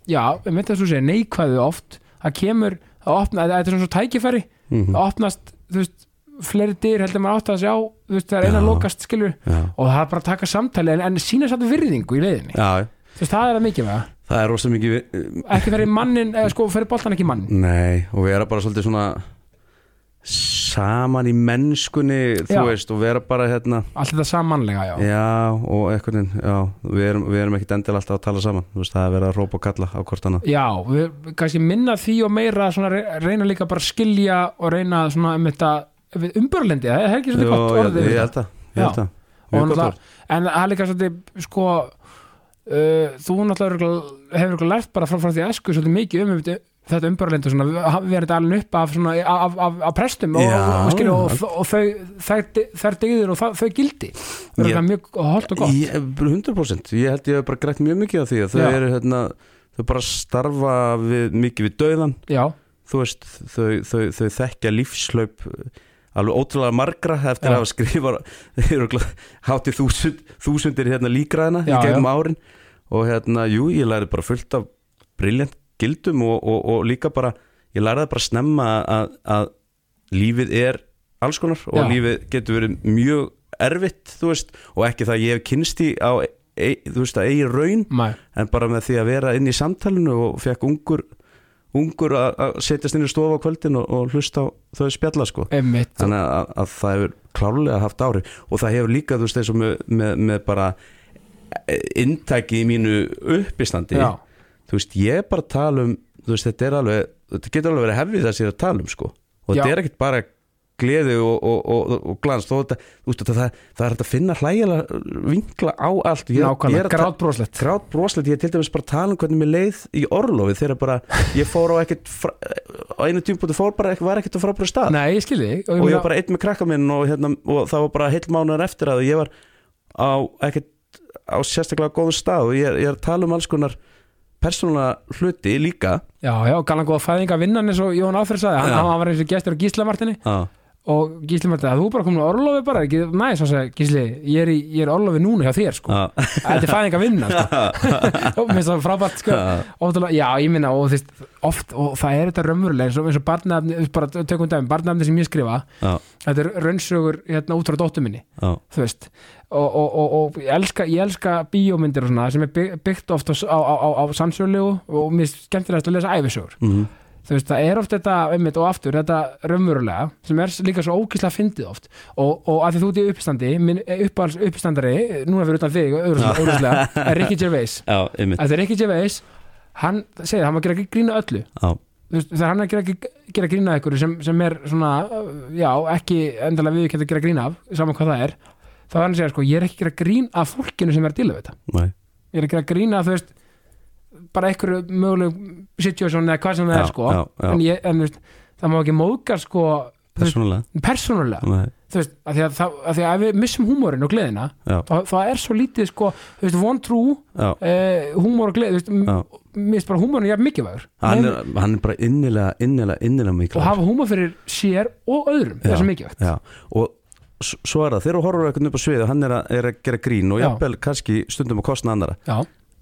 já, ég veit það svo segir, neikvæðu oft það kemur, það opna, þetta er svona svo tækifæri Mhm. það opnast, þú veist fleiri dyr heldur maður átt að sjá þú veist, það er eina lokast skilur já, og það er bara að taka samtali en, en sína satt virðingu í leiðinni. Já, þú veist, það er að mikilvæga það. Er rosa mikið ekki fyrir mannin, eða sko fyrir boltan ekki mannin Nei, og vera bara svolítið svona saman í mennskunni þú Já. veist, og vera bara hérna allt þetta samanlega, já, já, og veginn já, við erum, við erum ekkit endilega alltaf að tala saman veist, það er verið að rópa og kalla á hvort annað. Já, við kannski minna því og meira svona re- reyna líka bara skilja og reyna svona um þetta umbörlendi, það er ekki svolítið gott ég, orðið ég held að, ég held að. Og mjög gott náttúrulega- orð. en það er líka svolítið sko uh, þú náttúrulega hefur eitthvað lært bara frá, frá því æsku svolítið mikið um þetta- þetta umbörlendi svona, við verið alveg upp af, svona, af, af, af prestum og, og, skilju, og, og þau þær, degður og það- þau gildi. Það er mjög holt og gott. Ég, 100% ég held ég hef bara grætt mjög mikið á því þau eru hérna þau bara starfa við, mikið við dauðan já, þú veist, þau, þau, þau þekkja lífslaup alveg ótrúlega margra eftir Já. að hafa skrifa hátti þúsund, þúsundir hérna líkraðina í gegnum árin og hérna, jú, ég lærði bara fullt af briljant gildum og, og, og líka bara, ég lærði bara snemma að, að lífið er alls konar og Já. lífið getur verið mjög erfitt, þú veist og ekki það að ég hef kynst í á e, þú veist, að eigi raun mæ, en bara með því að vera inn í samtalinu og fekk ungur ungur að að setjast inn í stofa á kvöldin og, og hlusta á þau spjalla sko. Emmitt þannig að, að það hefur klárlega haft áhrif. Og það hefur líka þú veist eins og með, með, með bara inntæki í mínu uppistandi já, þú veist ég bara að tala um þú veist þetta er alveg, þetta getur alveg verið hefðið það sér að tala um sko. Og Já. þetta er ekkert bara gleði og, og, og, og glans. Þó þetta, þú veist, það, það er hægt að finna hlægilega vinkla á allt. Ég, ég að grátbróslegt grátt broslegt, ég er til dæmis bara að tala um hvernig mér leið í orlofið þegar bara ég fór á ekkert á einu tímpúti fór bara, var ekkert á frábæra stað. Nei, ég skilði þig. Og ég var bara einn með krakka minn og, hérna, og það var bara heill mánuður eftir að ég var á ekkert á sérstaklega góðum stað. Og ég ég er að tala um alls konar persónulega hluti líka. Já, já, galan góða fæðinga vinnan eins og Jón Áfrið sagði, hann, hann var eins og gestur á Gísla Martini ah. Og Gísli Martini, að þú bara komin á orlofi bara, ekki, næ, svo sagði Gísli, ég er í, ég er orlofi núna hjá þér, sko. Þetta er fæðinga vinna, sko. Og minnst það frábært, sko. Ótrúlega, já, ég minna, og þú veist, oft og það er þetta raunverulega, eins og, eins og barnafni bara tökum dæmi, barnafni sem ég skrifa ah. þetta er raunsögur, hérna, út frá dóttu minni Ah. þú veist. Og, og, og, og ég, elska, elska bíómyndir og svona sem er bygg- byggt oft á, á, á, á, sannsölu og mér skemmtilegast að lesa æfisögur Mm. Þú veist, það er oft þetta einmitt, og aftur, þetta raunverulega sem er líka svo ókísla fyndið oft. Og, og að því þú ert í uppstandi minn uppáhalds uppstandari, núna fyrir utan þig auðvitað, er Ricky Gervais. Að því Ricky Gervais hann segir, hann má gera grína öllu. Já, Þú veist, þegar hann er að gera, gera grína ykkur sem, sem er svona, já, ekki endalega við ekki að gera grína af, saman hvað það er þá hann að segja, sko, ég er ekki að gera grín af fólkinu sem er að díla við þetta. Nei. Ég er að gera grína, þú veist bara einhverju möguleg situation eða hvað sem það er, sko. já, já. en, ég, en veist, það má ekki móðgar, sko Persónulega? persónulega. Þú veist, af því að, það, að því að ef við missum húmórin og gleðina, það er svo lítið, sko, þú veist, von trú eh, húmór og gleði, þú veist, Já. m- mér finnst bara húmórin jafn mikilvægur. Hann er, hann er bara innilega, innilega, innilega og mikilvæg hafa húmór fyrir sér og öðrum, það er svo mikilvægt. Já, og svo er það, þegar þú horfur eitthvað upp á svið og hann er að, er að gera grín og jafnvel kannski stundum að kostna annara já,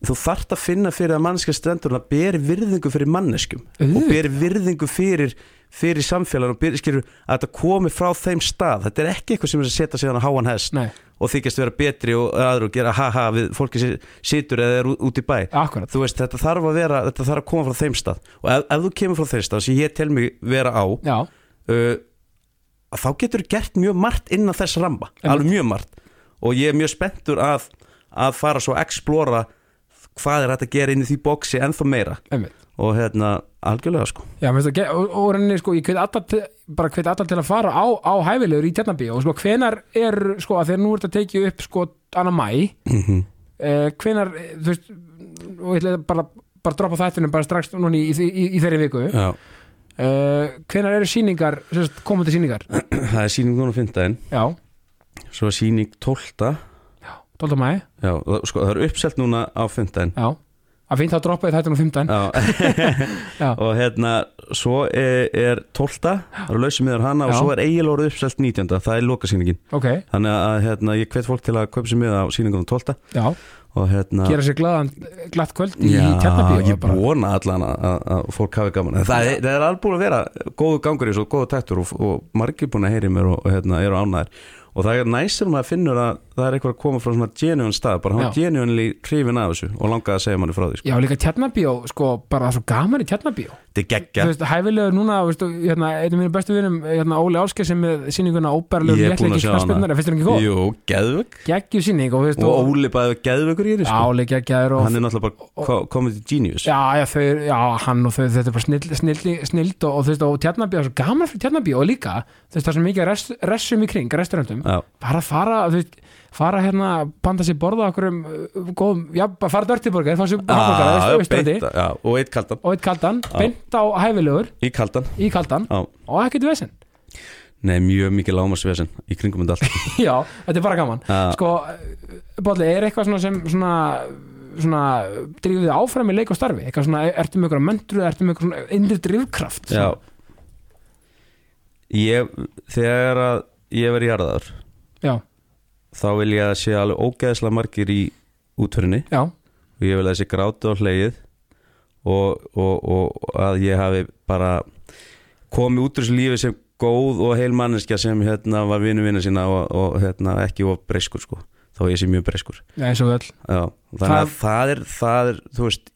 þú þarft að finna fyrir að manneskja stendur að beri virðingu fyrir manneskjum og Auðvitað. beri virðingu fyrir fyrir samfélag og beri, skilur, að þetta komi frá þeim stað, þetta er ekki eitthvað sem er að setja sig á háan hest nei, og þykjast vera betri og aður og gera ha-ha við fólki sem situr eða er út í bæ. Akkurat. Þú veist, þetta þarf að vera, þetta þarf að koma frá þeim stað. Og ef, ef þú kemur frá þeim stað sem ég tel mig vera á uh, þá getur þú gert mjög margt innan þess ramba, Einmitt. alveg mjög margt. Og ég er mjög spenntur að, að fara svo að explora hvað er hægt að gera inn í því bóksi ennþá meira? Einmitt. Og hérna, algjörlega sko. Já, mér finnst það, og, og rauninni, sko, ég hveit alltaf bara hveit alltaf til að fara á, á hæfilegur í Tjarnabí og sko, hvenar er, sko, að þegar nú ert að tekið upp, sko, annar mæ mm eh, hvenar, eh, þú veist og ég ætla bara, bara droppa þættinum bara strax núna í, í, í, í þeirri viku. Já, eh, hvenar eru sýningar, sérst, komandi sýningar? Það er síning núna á fimmtudaginn. Já, svo er síning 12 12. mæ, Já, og sko, það er uppselt núna á fimmtudaginn. Já. Að fínt að droppa í þættinum 15 Já, Já. og hérna svo er, er 12 það eru lausið miðar hana og Já. svo er eigilórið uppselt 19 það er lokasýningin. Ok, þannig að hérna, ég hvet fólk til að kaupa sér miða á sýningunum 12 já, og hérna gera sér glaðan glatt kvöld í Já, Tjarnabí ég vona allan að, að, að fólk hafi gaman það, er- er alveg búin að vera góðu gangur í og góðu tættur og, og margir búin að heyri mér og, og hérna, eru ánæðir og það er næsir maður finnur að það er eitthvað að koma frá svona genuine stað bara Já. genuinely hrifin af þessu og langaði að segja manni frá því sko. Já, líka Tjarnabíó, sko, bara það er svo gaman í Tjarnabíó þetta er Þú geggja hæfilegur núna, veistu, hérna, einn af mínu bestu vinum, hérna, Óli Ásker sem með sýninguna óbærlegur Ég er búinn að léttleiki sjá hana. knaspirnar, finnst þér ekki góð? Jú, geðvögg Geggju sýning og, og Óli bæði geðvöggur í þessu sko. Áli geggjaður og hann er náttúrulega bara ko- comedy genius. Já, já, þau, já, hann og þau, þetta er bara snild, snild, snild og, og þú veist, og Tjarnabíó, svo gaman fyrir Tjarnabíó og líka, þú veist, það er svo mikið rest, restum í kring, restaurandum, bara að fara, þú veist, fara hérna, banda sér borða okkur um góðum, já, bara fara dörtiborgar, veist, beint, já, og eitt kaldan. Og eitt kaldan, beint á hæfilegur. Í kaldan. Í kaldan. Já. og ekkert vesen. Nei, mjög mikið lámasvesen í kringum þetta allt. Já, þetta er bara gaman. Sko, Bolli, er eitthvað svona sem svona, svona drífið þið áfram í leik og starfi? Eitthvað svona, ertu með eitthvað möndru ertu með eitthvað svona innri drifkraft? Já. Ég, Þegar að ég verið jarðaður já, þá vil ég að sé alveg ógeðslega margir í útförinni já, og ég vil að þessi grátu á hleið og, og, og að ég hafi bara komið út úr þessu lífi sem góð og heil manneskja sem hérna var vinu vinna sína og, og hérna ekki of breyskur sko þá ég sé mjög breyskur já, eins og öll. Já, þannig að það er, það er, þú veist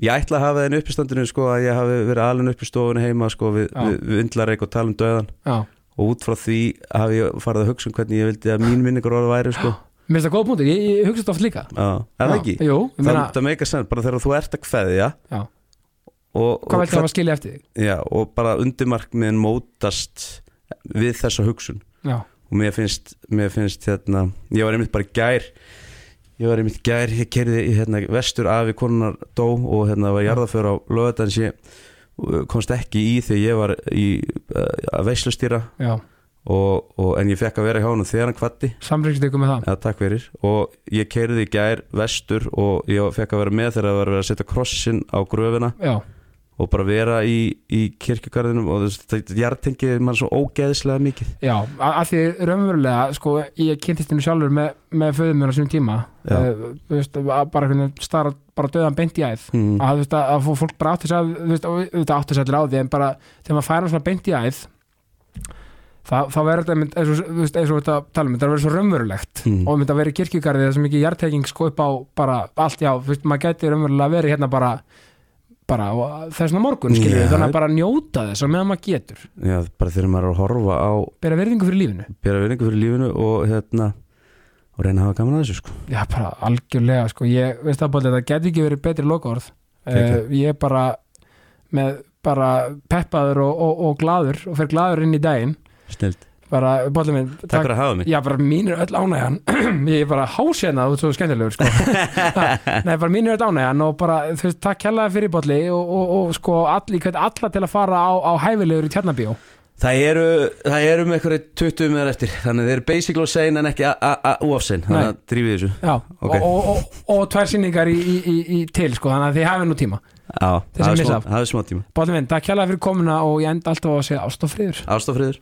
ég ætla að hafa þenni uppistandinu sko að ég hafi verið alveg upp í stofunni heima sko við, við, við vindlareik og tala um döðan Já, og út frá því hafi ég farið að hugsa um hvernig ég vildi að mín minningur orði væri sko. Mér finnst það góð punktur, ég, ég hugsa þetta oft líka. Já, er það ekki? Jú, ég meina, það meika sens, bara þegar þú ert að kveðja já, og, hvað veldur það að skilja eftir þig? já, og bara undirmarkmiðin mótast við þessa hugsun. Já, og mér finnst, mér finnst hérna, ég var einmitt bara í gær ég var einmitt í gær, ég kerði í hérna, vestur afi konunar dó og hérna var jarðaför á ég uh, komst ekki í þegar ég var í uh, að veislustýra. Og, og, en ég fekk að vera hjá hann þegar hann kvatti ja, takk fyrir. Og ég kerði í gær vestur og ég fekk að vera með þegar það var að setja krossin á gröfina. Já, og bara vera í, í kirkjugarðinum og þetta jartengið mann svo ógeðslega mikið. Já, að, að því raunverulega, sko, ég kynntist henni sjálfur með, með föðum mér á sínum tíma. Uh, veist, að bara hvernig stara bara döðan beint í æð. Mm. að, veist, að, að fólk bara átti sér þetta átti sér allir á því en bara þegar maður færa svona beint í æð það, þá verður þetta eins og, veist, eins og þetta tala um, þetta verður svo raunverulegt. Mm. og þetta verður í kirkjugarði það sem ekki jarteking sko upp á bara allt, já, maður gæti raunverulega verið hérna bara bara og þess vegna morgun, skilur við, þannig að bara njóta þess að meðan maður getur, Já, bara þegar maður er að horfa á bera verðingu fyrir lífinu. bera verðingu fyrir lífinu og hérna og reyna að hafa gaman að þessu sko. Já, bara algjörlega, sko, ég veist það bara, þetta geti ekki verið betri lokaorð. Uh, ég er bara með bara peppaður og, og, og glaður og fer glaður inn í daginn. Snilt, bara, bóllið minn, takk fyrir að hafa mig. Já, bara mín er öll ánægjan. Ég er bara hásjana, þú ert svo skemmtilegur sko. Nei, bara mín er öll ánægjan og bara, þú veist, takk kjallaði fyrir bolli og, og, og sko, allir, hvern alla til að fara á, á hæfilegur í Tjarnabíó Það eru, það eru með eitthvað 20 með eftir þannig þeir eru basically of sane en ekki óafsein þannig að drífið þessu. Já, Ok. og, og, og, og tvær sinningar í, í, í, í til, sko, þannig að þið hafið nú tíma. Já, það er smá, tíma. Bolli minn, takk kjallaði fyrir komuna og ég enda alltaf á að segja ástofriður Ástafriður